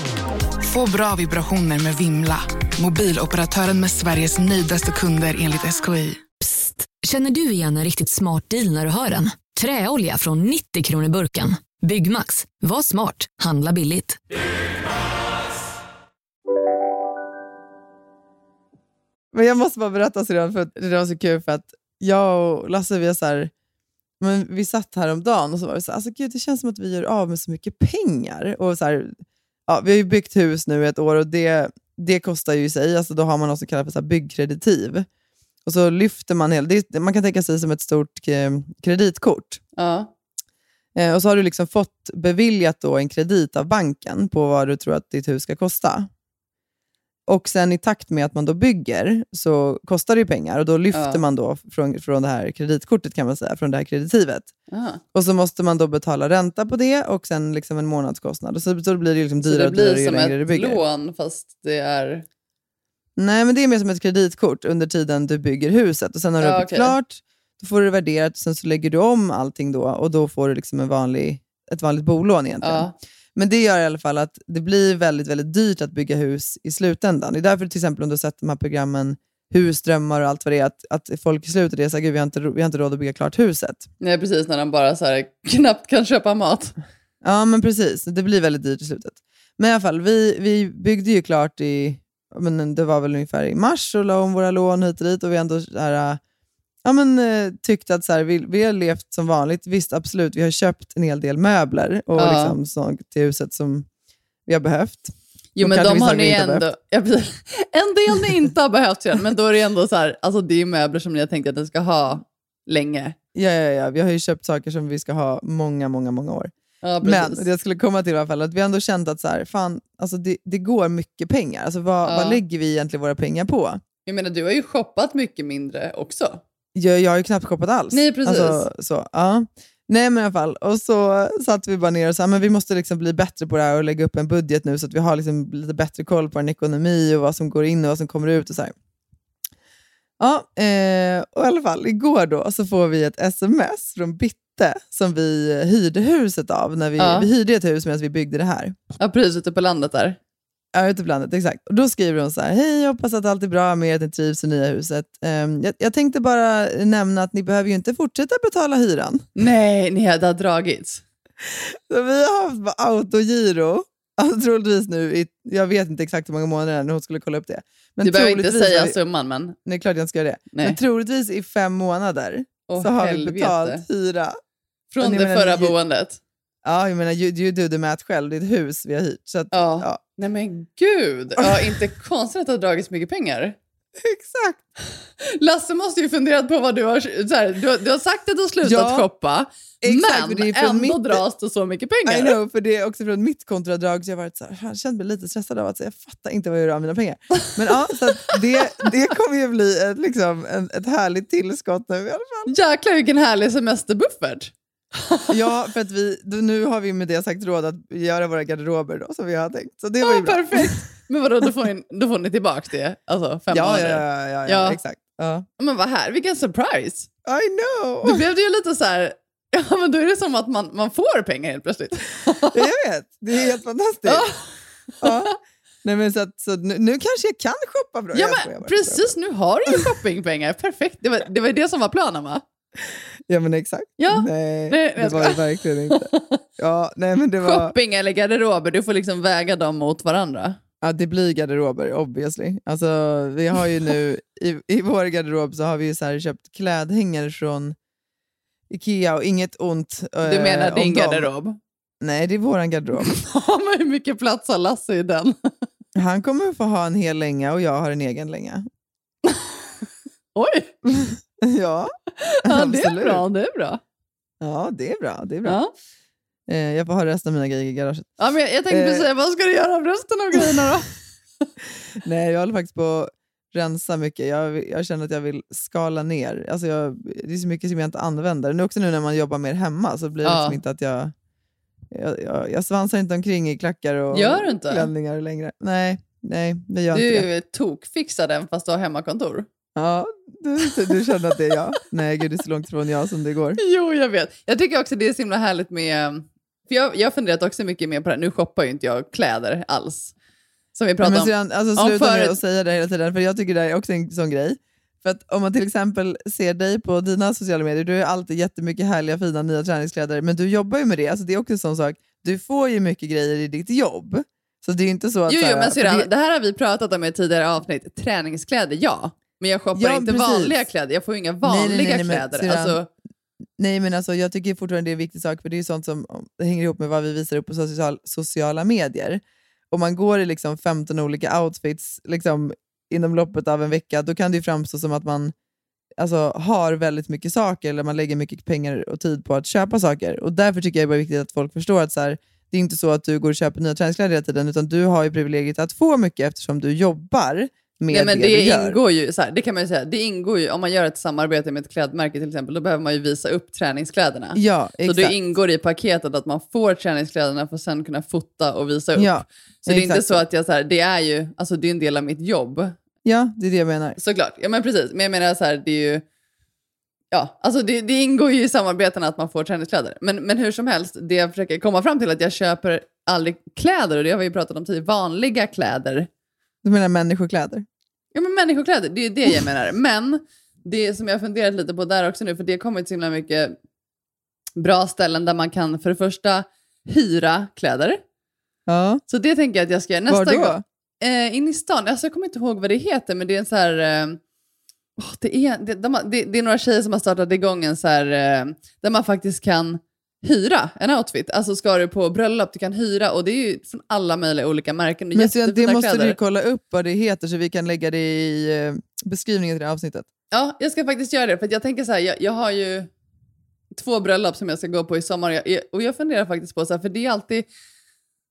Få bra vibrationer med Vimla. Mobiloperatören med Sveriges nöjdaste kunder enligt SKI. Känner du igen en riktigt smart deal när du hör den? Träolja från 90 kronor burken. Byggmax. Var smart. Handla billigt. Men jag måste bara berätta Syrran, för att det var så kul för att jag och Lasse, vi, så här, men vi satt häromdagen och så var vi så här, alltså gud, det känns som att vi gör av med så mycket pengar. Och så här, ja, vi har ju byggt hus nu ett år och det, det kostar ju i sig, alltså då har man något som kallas för så byggkreditiv. Och så lyfter man hela, det, man kan tänka sig som ett stort eh, kreditkort. Ja. Eh, och så har du liksom fått beviljat då en kredit av banken på vad du tror att ditt hus ska kosta. Och sen i takt med att man då bygger så kostar det ju pengar och då lyfter Ja. man då från, från det här kreditkortet kan man säga, från det här kreditivet. Aha. Och så måste man då betala ränta på det och sen liksom en månadskostnad. Och så, så blir det liksom dyrare det och dyrare blir ju som längre du ett bygger. lån fast det är... Nej, men det är mer som ett kreditkort under tiden du bygger huset. Och sen när du Ja, har byggt okej. klart, då får du det värderat och sen så lägger du om allting då och då får du liksom en vanlig, ett vanligt bolån egentligen. Ja. Men det gör i alla fall att det blir väldigt, väldigt dyrt att bygga hus i slutändan. Det är därför till exempel om du har sett de här programmen Husdrömmar och allt vad det är, att, att folk i slutet är så här, "Gud, vi har, inte, vi har inte råd att bygga klart huset. Nej, precis när de bara så här, knappt kan köpa mat. Ja, men precis. Det blir väldigt dyrt i slutet. Men i alla fall, vi, vi byggde ju klart i, men det var väl ungefär i mars och la om våra lån hit och dit och vi ändå så här, ja, men, eh, tyckte att så här, vi, vi har levt som vanligt. Visst, absolut, vi har köpt en hel del möbler och Ja. liksom, sånt till huset som vi har behövt. Jo, Och men kanske de vissa har ni inte har ändå... Ja, precis. en del ni inte har behövt men då är det ändå så här, alltså det är möbler som ni har tänkt att ni ska ha länge. Ja, ja, ja, vi har ju köpt saker som vi ska ha många, många, många år. Ja, Men precis. det jag skulle komma till i alla fall, att vi ändå känt att så här, fan, alltså det, det går mycket pengar. Alltså vad, Ja. vad lägger vi egentligen våra pengar på? Jag menar, du har ju shoppat mycket mindre också. Jag, jag har ju knappt shoppat alls. Nej, precis. Alltså, så, ja. Nej men i alla fall, och så satt vi bara ner och sa men vi måste liksom bli bättre på det här och lägga upp en budget nu så att vi har liksom lite bättre koll på en ekonomi och vad som går in och vad som kommer ut. och så här. Ja, eh, och i alla fall igår då så får vi ett sms från Bitte som vi hyrde huset av. När vi, Ja. vi hyrde ett hus medan vi byggde det här. Ja, precis ute på landet där. Ja, ute på landet, exakt. Och då skriver hon så här, hej, jag hoppas att allt är bra med er, att ni trivs i nya huset. Ehm, jag, jag tänkte bara nämna att ni behöver ju inte fortsätta betala hyran. Nej, ni hade dragits. Så vi har haft autogiro, alltså troligtvis nu i, jag vet inte exakt hur många månader när hon skulle kolla upp det. Men du behöver inte säga vi- summan, men... Nej, klart jag inte ska göra det. Nej. Men troligtvis i fem månader Åh, så har vi helvete. betalt hyra. Från det menar, förra boendet. Ja, jag menar, you, you do the math själv. Det är ett hus vi har hyrt. Så att, Ja. ja. Nej men gud, ja, inte konstigt att det har dragit så mycket pengar. Exakt. Lasse måste ju funderat på vad du har... Så här, du, har- du har sagt att du har slutat Ja, shoppa, exakt, för men det är från ändå mitt- dras det så mycket pengar. I know, för det är också från mitt kontoavdrag så jag har varit så här, jag känt mig lite stressad av att säga, jag fattar inte vad jag gör av mina pengar. Men ja, så det, det kommer ju bli ett, liksom, ett härligt tillskott nu i alla fall. Jäklar vilken härlig semesterbuffert. Ja, för att vi, nu har vi med det sagt råd att göra våra garderober då, som vi har tänkt. Så det var ju Ja, bra. perfekt. Men vadå, då får, ni, då får ni tillbaka det? Alltså fem Ja, ja, månader? ja, ja, ja, exakt. Men vad här, vilken surprise! I know! Då blev det ju lite så här... Ja, men då är det som att man, man får pengar helt plötsligt. jag vet, det är helt fantastiskt. Ja. Nej, men så att, så nu, nu kanske jag kan shoppa bra. Ja, men precis, nu har du ju shoppingpengar. Perfekt. Det var, det var det som var planen va? Ja men exakt. Ja. Nej, Nej, det var det verkligen inte. Ja, nej, men det, var, Shopping eller garderober, du får liksom väga dem mot varandra. ja, det blir garderober obviously. Alltså, vi har ju nu, i, I vår garderob så har vi ju så köpt klädhängare från Ikea och inget ont eh, Du menar din dem. garderob? Nej, det är våran garderob. Men hur mycket plats har Lasse i den? Han kommer få ha en hel länga och jag har en egen länga. Oj! ja, Ja, det är bra. Det är bra. Ja, det är bra. Det är bra. Ja. Eh, jag får ha resten av mina grejer i garaget. Ja, men jag, jag tänkte Eh. precis säga, vad ska du göra av resten av grejerna då? Nej, jag håller faktiskt på att rensa mycket. Jag, jag känner att jag vill skala ner. Alltså jag, det är så mycket som jag inte använder. Nu också nu när man jobbar mer hemma så blir det Ja. liksom inte att jag, jag, jag... Jag svansar inte omkring i klackar och Gör du inte? klänningar längre. Nej, nej, det gör Du inte det. är tokfixar den fast du har hemmakontor. Ja, du, du känner att det är jag? Nej, gud det är så långt ifrån jag som det går. Jo, jag vet. Jag tycker också det är så himla härligt med... För jag, har funderat också mycket mer på det här. Nu shoppar ju inte jag kläder alls. Som vi pratade om. sedan, alltså, om sluta förut. med att säga det hela tiden, för jag tycker det här är också en sån grej. För att om man till exempel ser dig på dina sociala medier, du har alltid jättemycket härliga fina nya träningskläder, men du jobbar ju med det. Alltså, det är också en sån sak. Du får ju mycket grejer i ditt jobb. Så det är inte så att... Jo, jo, men syrran, det- det här har vi pratat om i ett tidigare avsnitt. Träningskläder, ja. Men jag shoppar Ja, inte precis. vanliga kläder. Jag får ju inga Nej, nej, vanliga nej, nej, men kläder. syrran, Alltså, Nej, men alltså, jag tycker fortfarande det är en viktig sak, för det är sånt som hänger ihop med vad vi visar upp på social, sociala medier. Om man går i liksom 15 olika outfits liksom, inom loppet av en vecka, då kan det ju framstå som att man alltså, har väldigt mycket saker, eller man lägger mycket pengar och tid på att köpa saker. Och Därför tycker jag det är viktigt att folk förstår att så här, det är inte så att du går och köper nya träningskläder hela tiden, utan du har ju privilegiet att få mycket eftersom du jobbar med nej, men det, det du gör. ingår ju, så här, det kan man ju säga, det ingår ju, om man gör ett samarbete med ett klädmärke till exempel, då behöver man ju visa upp träningskläderna. Ja, Så det exakt. ingår i paketet att man får träningskläderna för att sen kunna fota och visa upp. Ja, så det är inte exakt så att jag, så här, det är ju, alltså det är en del av mitt jobb. Ja, det är det jag menar. Såklart, ja men precis. Men jag menar så här, det är ju, ja, alltså det, det ingår ju i samarbetena att man får träningskläder. Men, men hur som helst, det jag försöker komma fram till är att jag köper aldrig kläder, och det har vi ju pratat om tidigare, vanliga kläder. Du menar människokläder? Ja men människokläder, det är det jag menar. Men det som jag funderat lite på där också nu, för det har kommit så himla mycket bra ställen där man kan för det första hyra kläder. Ja. Så det tänker jag att jag ska göra nästa Var då? gång. Eh, in i stan. Alltså, jag kommer inte ihåg vad det heter, men det är en så här... Eh, åh, det, är, det, de det, det är några tjejer som har startat igång en så här... Eh, där man faktiskt kan hyra en outfit. Alltså ska du på bröllop, du kan hyra och det är ju från alla möjliga olika märken. Men så, det måste kläder. du kolla upp vad det heter så vi kan lägga det i eh, beskrivningen till det här avsnittet. Ja, jag ska faktiskt göra det. För jag tänker så här, jag, jag har ju två bröllop som jag ska gå på i sommar. Jag, jag, och jag funderar faktiskt på, så här, för det är alltid...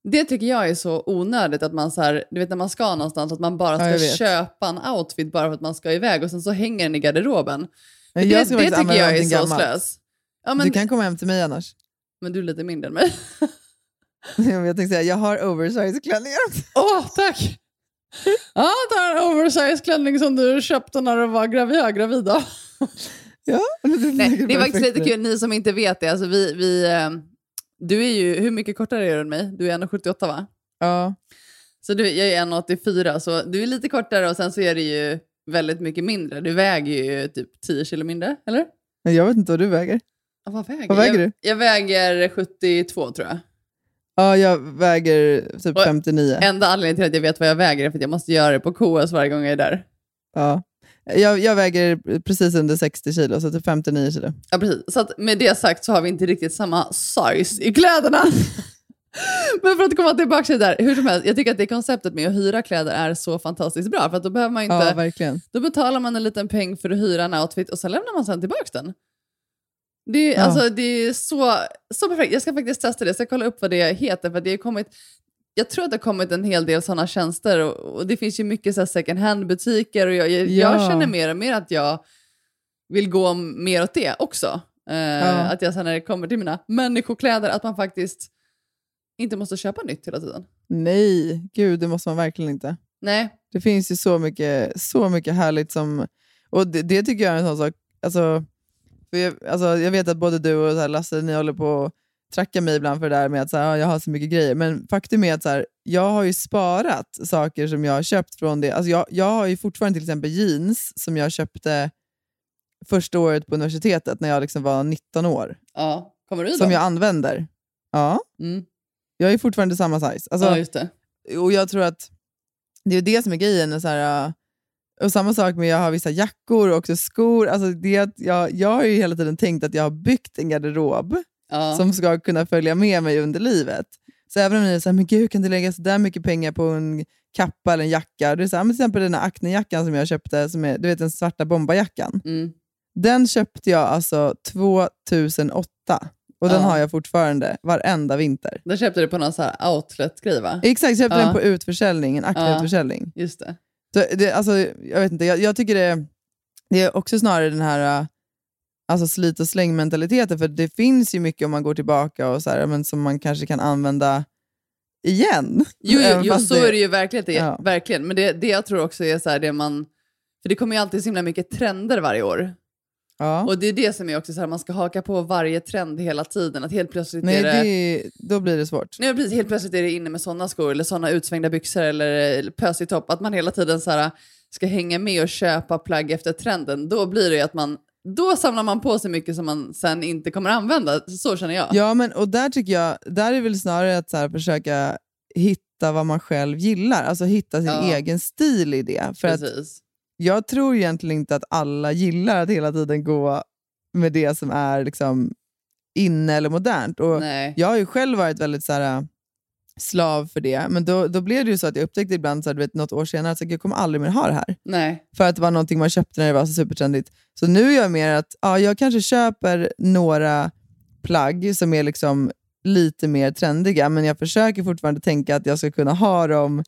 Det tycker jag är så onödigt att man så här, du vet när man ska någonstans, att man bara Ja, ska vet. köpa en outfit bara för att man ska iväg och sen så hänger den i garderoben. Men det, jag det faktiskt tycker jag är så slös. Ja, men, Du kan komma hem till mig annars. Men du är lite mindre än mig. jag tänkte säga, jag har oversize klänningar. Åh, tack! Ja, ta en oversize klänning som du köpte när du var gravid, ja, gravid. Ja, Nej, det är faktiskt lite kul, ni som inte vet det. Alltså vi, vi, eh, du är ju, hur mycket kortare är du än mig? Du är 1,78 va? Ja. Så du, jag är 1,84 så du är lite kortare och sen så är det ju väldigt mycket mindre. Du väger ju typ 10 kilo mindre, eller? Jag vet inte vad du väger. Vad väger, Vad väger jag, du? Jag väger 72 tror jag. Ja, jag väger typ Och 59. Enda anledningen till att jag vet vad jag väger är för att jag måste göra det på KS varje gång jag är där. Ja. Jag, jag väger precis under 60 kilo, så typ 59 kilo. Ja, precis. Så med det sagt så har vi inte riktigt samma size i kläderna. Men för att komma tillbaka till det där, hur som helst, jag tycker att det konceptet med att hyra kläder är så fantastiskt bra. För att då behöver man inte... Ja, verkligen. Då betalar man en liten peng för att hyra en outfit och sen lämnar man sen tillbaka den. Det, är, Ja. alltså, det är så, så perfekt. Jag ska faktiskt testa det. Jag ska kolla upp vad det heter. För det har kommit, jag tror att det har kommit en hel del sådana tjänster. Och, och Det finns ju mycket så second hand-butiker. Och jag, jag, jag Ja. känner mer och mer att jag vill gå mer åt det också. Eh, Ja. Att jag sen när det kommer till mina människokläder, att man faktiskt inte måste köpa nytt hela tiden. Nej, gud det måste man verkligen inte. Nej. Det finns ju så mycket, så mycket härligt som... Och det, det tycker jag är en sån sak... Alltså, för jag, alltså, jag vet att både du och så här, Lasse, ni håller på att tracka mig ibland för det där med att så här, ja, jag har så mycket grejer. Men faktum är att så här, jag har ju sparat saker som jag har köpt från det. Alltså, jag, jag har ju fortfarande till exempel jeans som jag köpte första året på universitetet när jag liksom var 19 år. Ja. Kommer du Som jag använder. Ja. Mm. Jag är fortfarande samma size. Alltså, ja, just det. och jag tror att det är det som är grejen. är Så här, och samma sak med jag har vissa jackor och också skor. Alltså det att jag, jag har ju hela tiden tänkt att jag har byggt en garderob Ja. som ska kunna följa med mig under livet. Så även om ni såhär, men gud kan du lägga så där mycket pengar på en kappa eller en jacka? Det är så här, men till exempel den här Acne-jackan som jag köpte, som är, du vet den svarta bombarjackan. Mm. Den köpte jag alltså 2008 och den Ja. har jag fortfarande varenda vinter. Den köpte du på någon outlet-grej va? Exakt, jag köpte Ja. den på utförsäljning, en Acne-utförsäljning. Just det. Så det, alltså, jag vet inte, jag, jag tycker det, det är också snarare den här äh, alltså slit och släng-mentaliteten, för det finns ju mycket om man går tillbaka och så här, men som man kanske kan använda igen. Jo, jo, jo så är det ju verkligen. Det, Ja. verkligen. Men det, det jag tror också är så här, det man... För det kommer ju alltid så himla mycket trender varje år. Ja. Och det är det som är också så här, man ska haka på varje trend hela tiden. Att helt plötsligt Nej, är det... det, då blir det svårt. Nej, precis, helt plötsligt är det inne med sådana skor eller sådana utsvängda byxor eller pösig topp. Att man hela tiden så här, ska hänga med och köpa plagg efter trenden. Då blir det att man... Då samlar man på sig mycket som man sen inte kommer använda. Så känner jag. Ja, men och där tycker jag, där är väl snarare att så här, försöka hitta vad man själv gillar, alltså hitta sin Ja. egen stil i det. För att Precis. Jag tror egentligen inte att alla gillar att hela tiden gå med det som är liksom inne eller modernt. Och Nej. jag har ju själv varit väldigt så här, äh, slav för det, men då, då blev det ju så att jag upptäckte ibland, så här, du vet, något år senare, att jag kommer aldrig mer ha det här. Nej. För att det var någonting man köpte när det var så supertrendigt. Så nu är jag mer att ja, jag kanske köper några plagg som är liksom lite mer trendiga, men jag försöker fortfarande tänka att jag ska kunna ha dem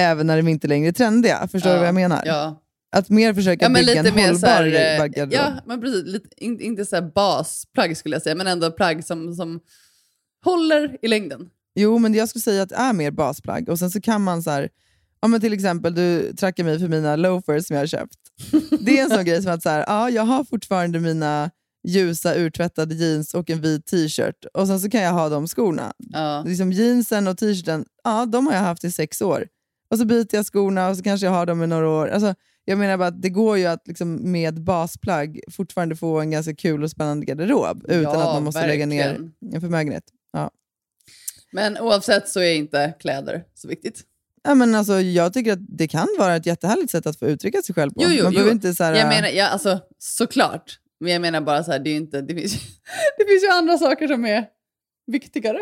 även när de inte längre är trendiga. Förstår du Ja, vad jag menar? ja. Att mer försöka Ja, men bygga lite en mer hållbar här, eh, garderob. Ja, men precis. Lite, in, inte så här basplagg skulle jag säga, men ändå plagg som, som håller i längden. Jo, men jag skulle säga att det är mer basplagg. Och sen så kan man så här, ja, men till exempel, du trackar mig för mina loafers som jag har köpt. Det är en sån grej som att så här, ja, jag har fortfarande mina ljusa urtvättade jeans och en vit t-shirt. Och sen så kan jag ha de skorna. Ja. Liksom jeansen och t-shirten, ja, de har jag haft i sex år. Och så byter jag skorna och så kanske jag har dem i några år. Alltså, jag menar bara att det går ju att liksom med basplagg fortfarande få en ganska kul och spännande garderob utan Ja, att man måste lägga ner verkligen. en förmögenhet. Ja. Men oavsett så är inte kläder så viktigt. Ja, men alltså, jag tycker att det kan vara ett jättehärligt sätt att få uttrycka sig själv på. Jo, jo, man jo. inte så här, jag menar, ja, alltså, såklart. Men jag menar bara så här, det, är inte, det, finns, ju- det finns ju andra saker som är viktigare.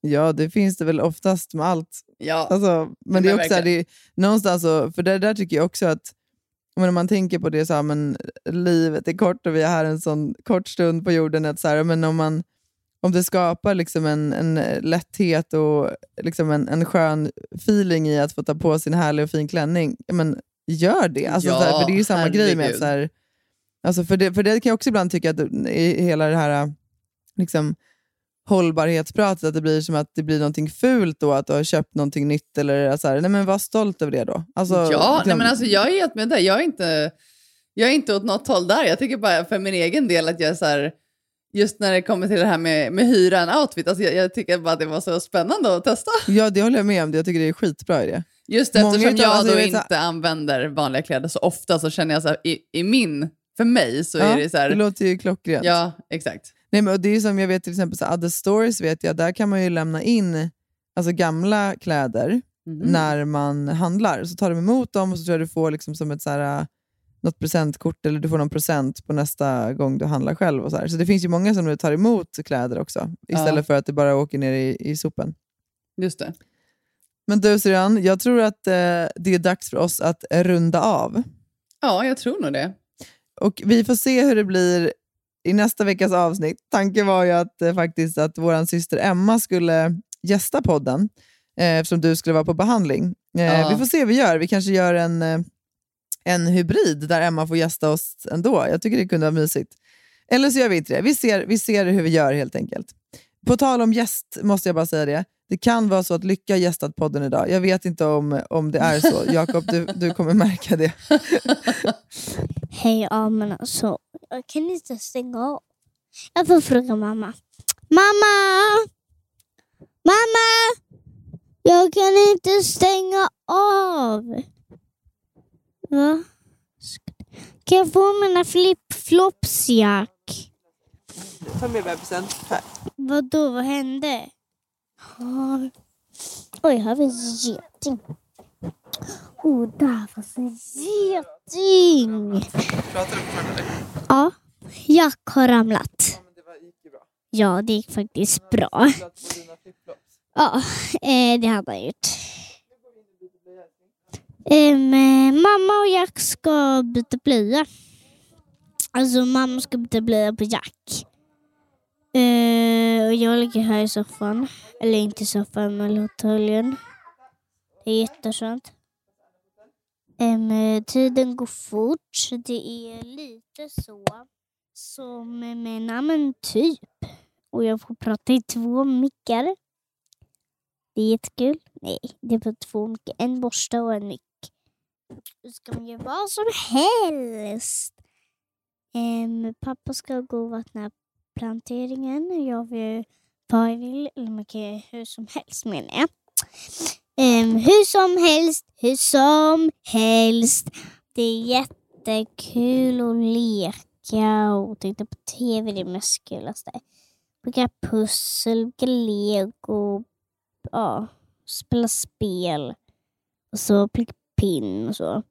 Ja, det finns det väl oftast med allt. Ja. Alltså, men Ja, det är men också så här, det är, någonstans, så, för det där tycker jag också att men om man tänker på det så här, men livet är kort och vi är här en sån kort stund på jorden. Att så här, men om, man, om det skapar liksom en, en lätthet och liksom en, en skön feeling i att få ta på sin härlig och fin klänning, men gör det. Alltså, Ja, så här, för det är ju samma grej med så här, alltså för, det, för det kan jag också ibland tycka att i hela det här liksom, hållbarhetspratet, att det blir som att det blir någonting fult då att du har köpt någonting nytt. Eller så här, nej men var stolt över det då. Alltså, ja, nej, liksom- men alltså, jag är helt med dig. Jag är, inte, jag är inte åt något håll där. Jag tycker bara för min egen del att jag är så här, just när det kommer till det här med, med hyra en outfit, alltså jag, jag tycker bara att det var så spännande att testa. Ja, det håller jag med om. Jag tycker det är skitbra idé. Just Många eftersom utav- jag alltså, då jag vet så inte använder vanliga kläder så ofta så känner jag så här, i, i min, för mig så Ja, är det så här, det låter ju klockrent. ja exakt. Nej, men det är som jag vet till exempel så Other Stories, vet jag, där kan man ju lämna in alltså, gamla kläder Mhm. när man handlar. Så tar de emot dem och så tror jag du får liksom som ett så här, något presentkort eller du får någon procent på nästa gång du handlar själv. Och så, här. så det finns ju många som nu tar emot kläder också, istället Ja. för att det bara åker ner i, i sopen. Just det. Men du Syrran, jag tror att eh, det är dags för oss att runda av. Ja, jag tror nog det. Och vi får se hur det blir i nästa veckas avsnitt. Tanken var ju att, eh, faktiskt att vår syster Emma skulle gästa podden, eh, eftersom du skulle vara på behandling. Eh, Ja. Vi får se hur vi gör. Vi kanske gör en, eh, en hybrid där Emma får gästa oss ändå. Jag tycker det kunde vara mysigt. Eller så gör vi inte det. Vi ser, vi ser hur vi gör helt enkelt. På tal om gäst måste jag bara säga det. Det kan vara så att Lycka har gästat podden idag. Jag vet inte om, om det är så. Jakob, du, du kommer märka det. Hej, ja men alltså, jag kan inte stänga av. Jag får fråga mamma. Mamma! Mamma! Jag kan inte stänga av. Va? Kan jag få mina flip-flops, Jack? Ta med bebisen. Vadå, vad hände? Ja. Oj, här finns geting. Oh, där fanns en geting. Pratar du fortfarande? Ja, Jack har ramlat. Ja, det gick faktiskt bra. Ja, eh, det hade han gjort. Eh, mamma och Jack ska byta blöja. Alltså mamma ska byta blöja på Jack. Eh, och jag ligger här i soffan. Eller inte i soffan, men i fåtöljen. Det är jätteskönt. Eh, tiden går fort. Det är lite så som med namn typ. Och jag får prata i två mickar. Det är jättekul. Nej, det är på två mickar. En borste och en mick. Då ska man göra vad som helst. Eh, pappa ska gå och vattna planteringen. Jag vill vad jag vill. Eller man kan göra hur som helst menar jag. Um, hur som helst, hur som helst. Det är jättekul att leka och titta på tv. Det är mest kulaste. Bygga pussel, bygga lego, ja, spela spel och så plocka pinn och så.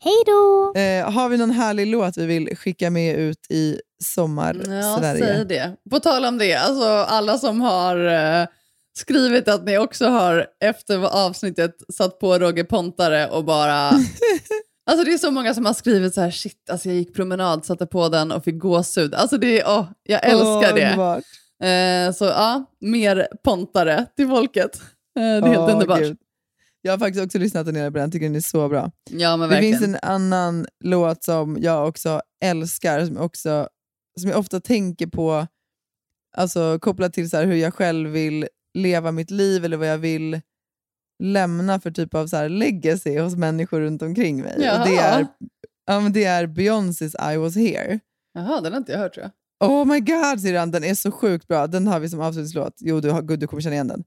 Hej då! Eh, har vi någon härlig låt vi vill skicka med ut i Ja, sommar-Sverige? säg det. På tal om det, alltså alla som har eh, skrivit att ni också har efter avsnittet satt på Roger Pontare och bara... alltså det är så många som har skrivit så här, shit, alltså jag gick promenad, satte på den och fick gåshud. Alltså det är, åh, jag älskar Åh, det. underbart. Eh, så ja, mer Pontare till folket. Eh, det är helt Åh, underbart. gud. Jag har faktiskt också lyssnat ner på den, tycker den är så bra. Ja, men det verkligen. finns en annan låt som jag också älskar, som också, som jag ofta tänker på, alltså kopplat till så hur jag själv vill leva mitt liv eller vad jag vill lämna för typ av så här legacy hos människor runt omkring mig. Och det, Jaha. är, ja, men det är Beyoncés I was here. Jaha, den har inte jag hört tror jag. Oh my god, syrran, den är så sjukt bra. Den har vi som avslutningslåt. Jo, du, har, gud, du kommer känna igen den.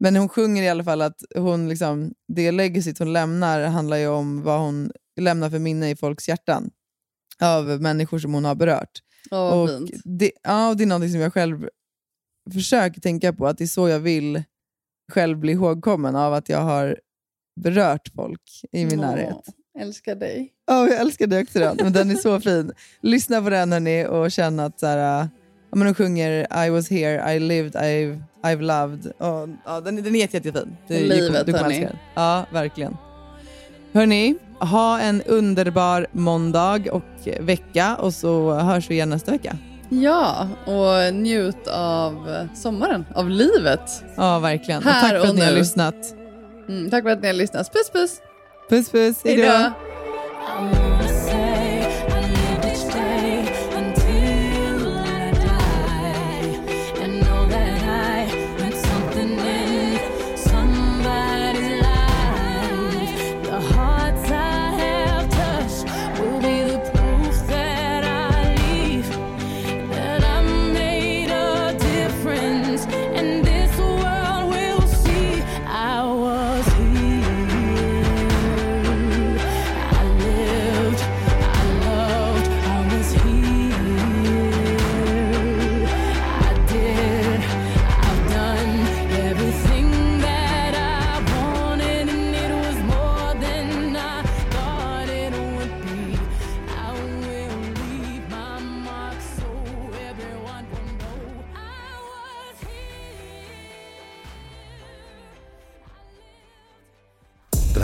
Men hon sjunger i alla fall att hon liksom, det legacyt hon lämnar handlar ju om vad hon lämnar för minne i folks hjärtan av människor som hon har berört. Vad och fint. det, ja, och det är något som jag själv försöker tänka på, att det är så jag vill själv bli ihågkommen av att jag har berört folk i min Åh, närhet. Älskar dig. Ja, jag älskar det också. Men den är så fin. Lyssna på den hörni och känn att så här, men de sjunger I was here, I lived, I've, I've loved. Och, ja, den, den är jätte, jättefin. Det- du- Livet, du kommer hörni. älska. Ja, verkligen. Hörni, ha en underbar måndag och vecka och så hörs vi igen nästa vecka. Ja, och njut av sommaren, av livet. Ja, verkligen. Och Här tack för och att ni har lyssnat. Mm, tack för att ni har lyssnat. Puss puss! Puss puss, hej då.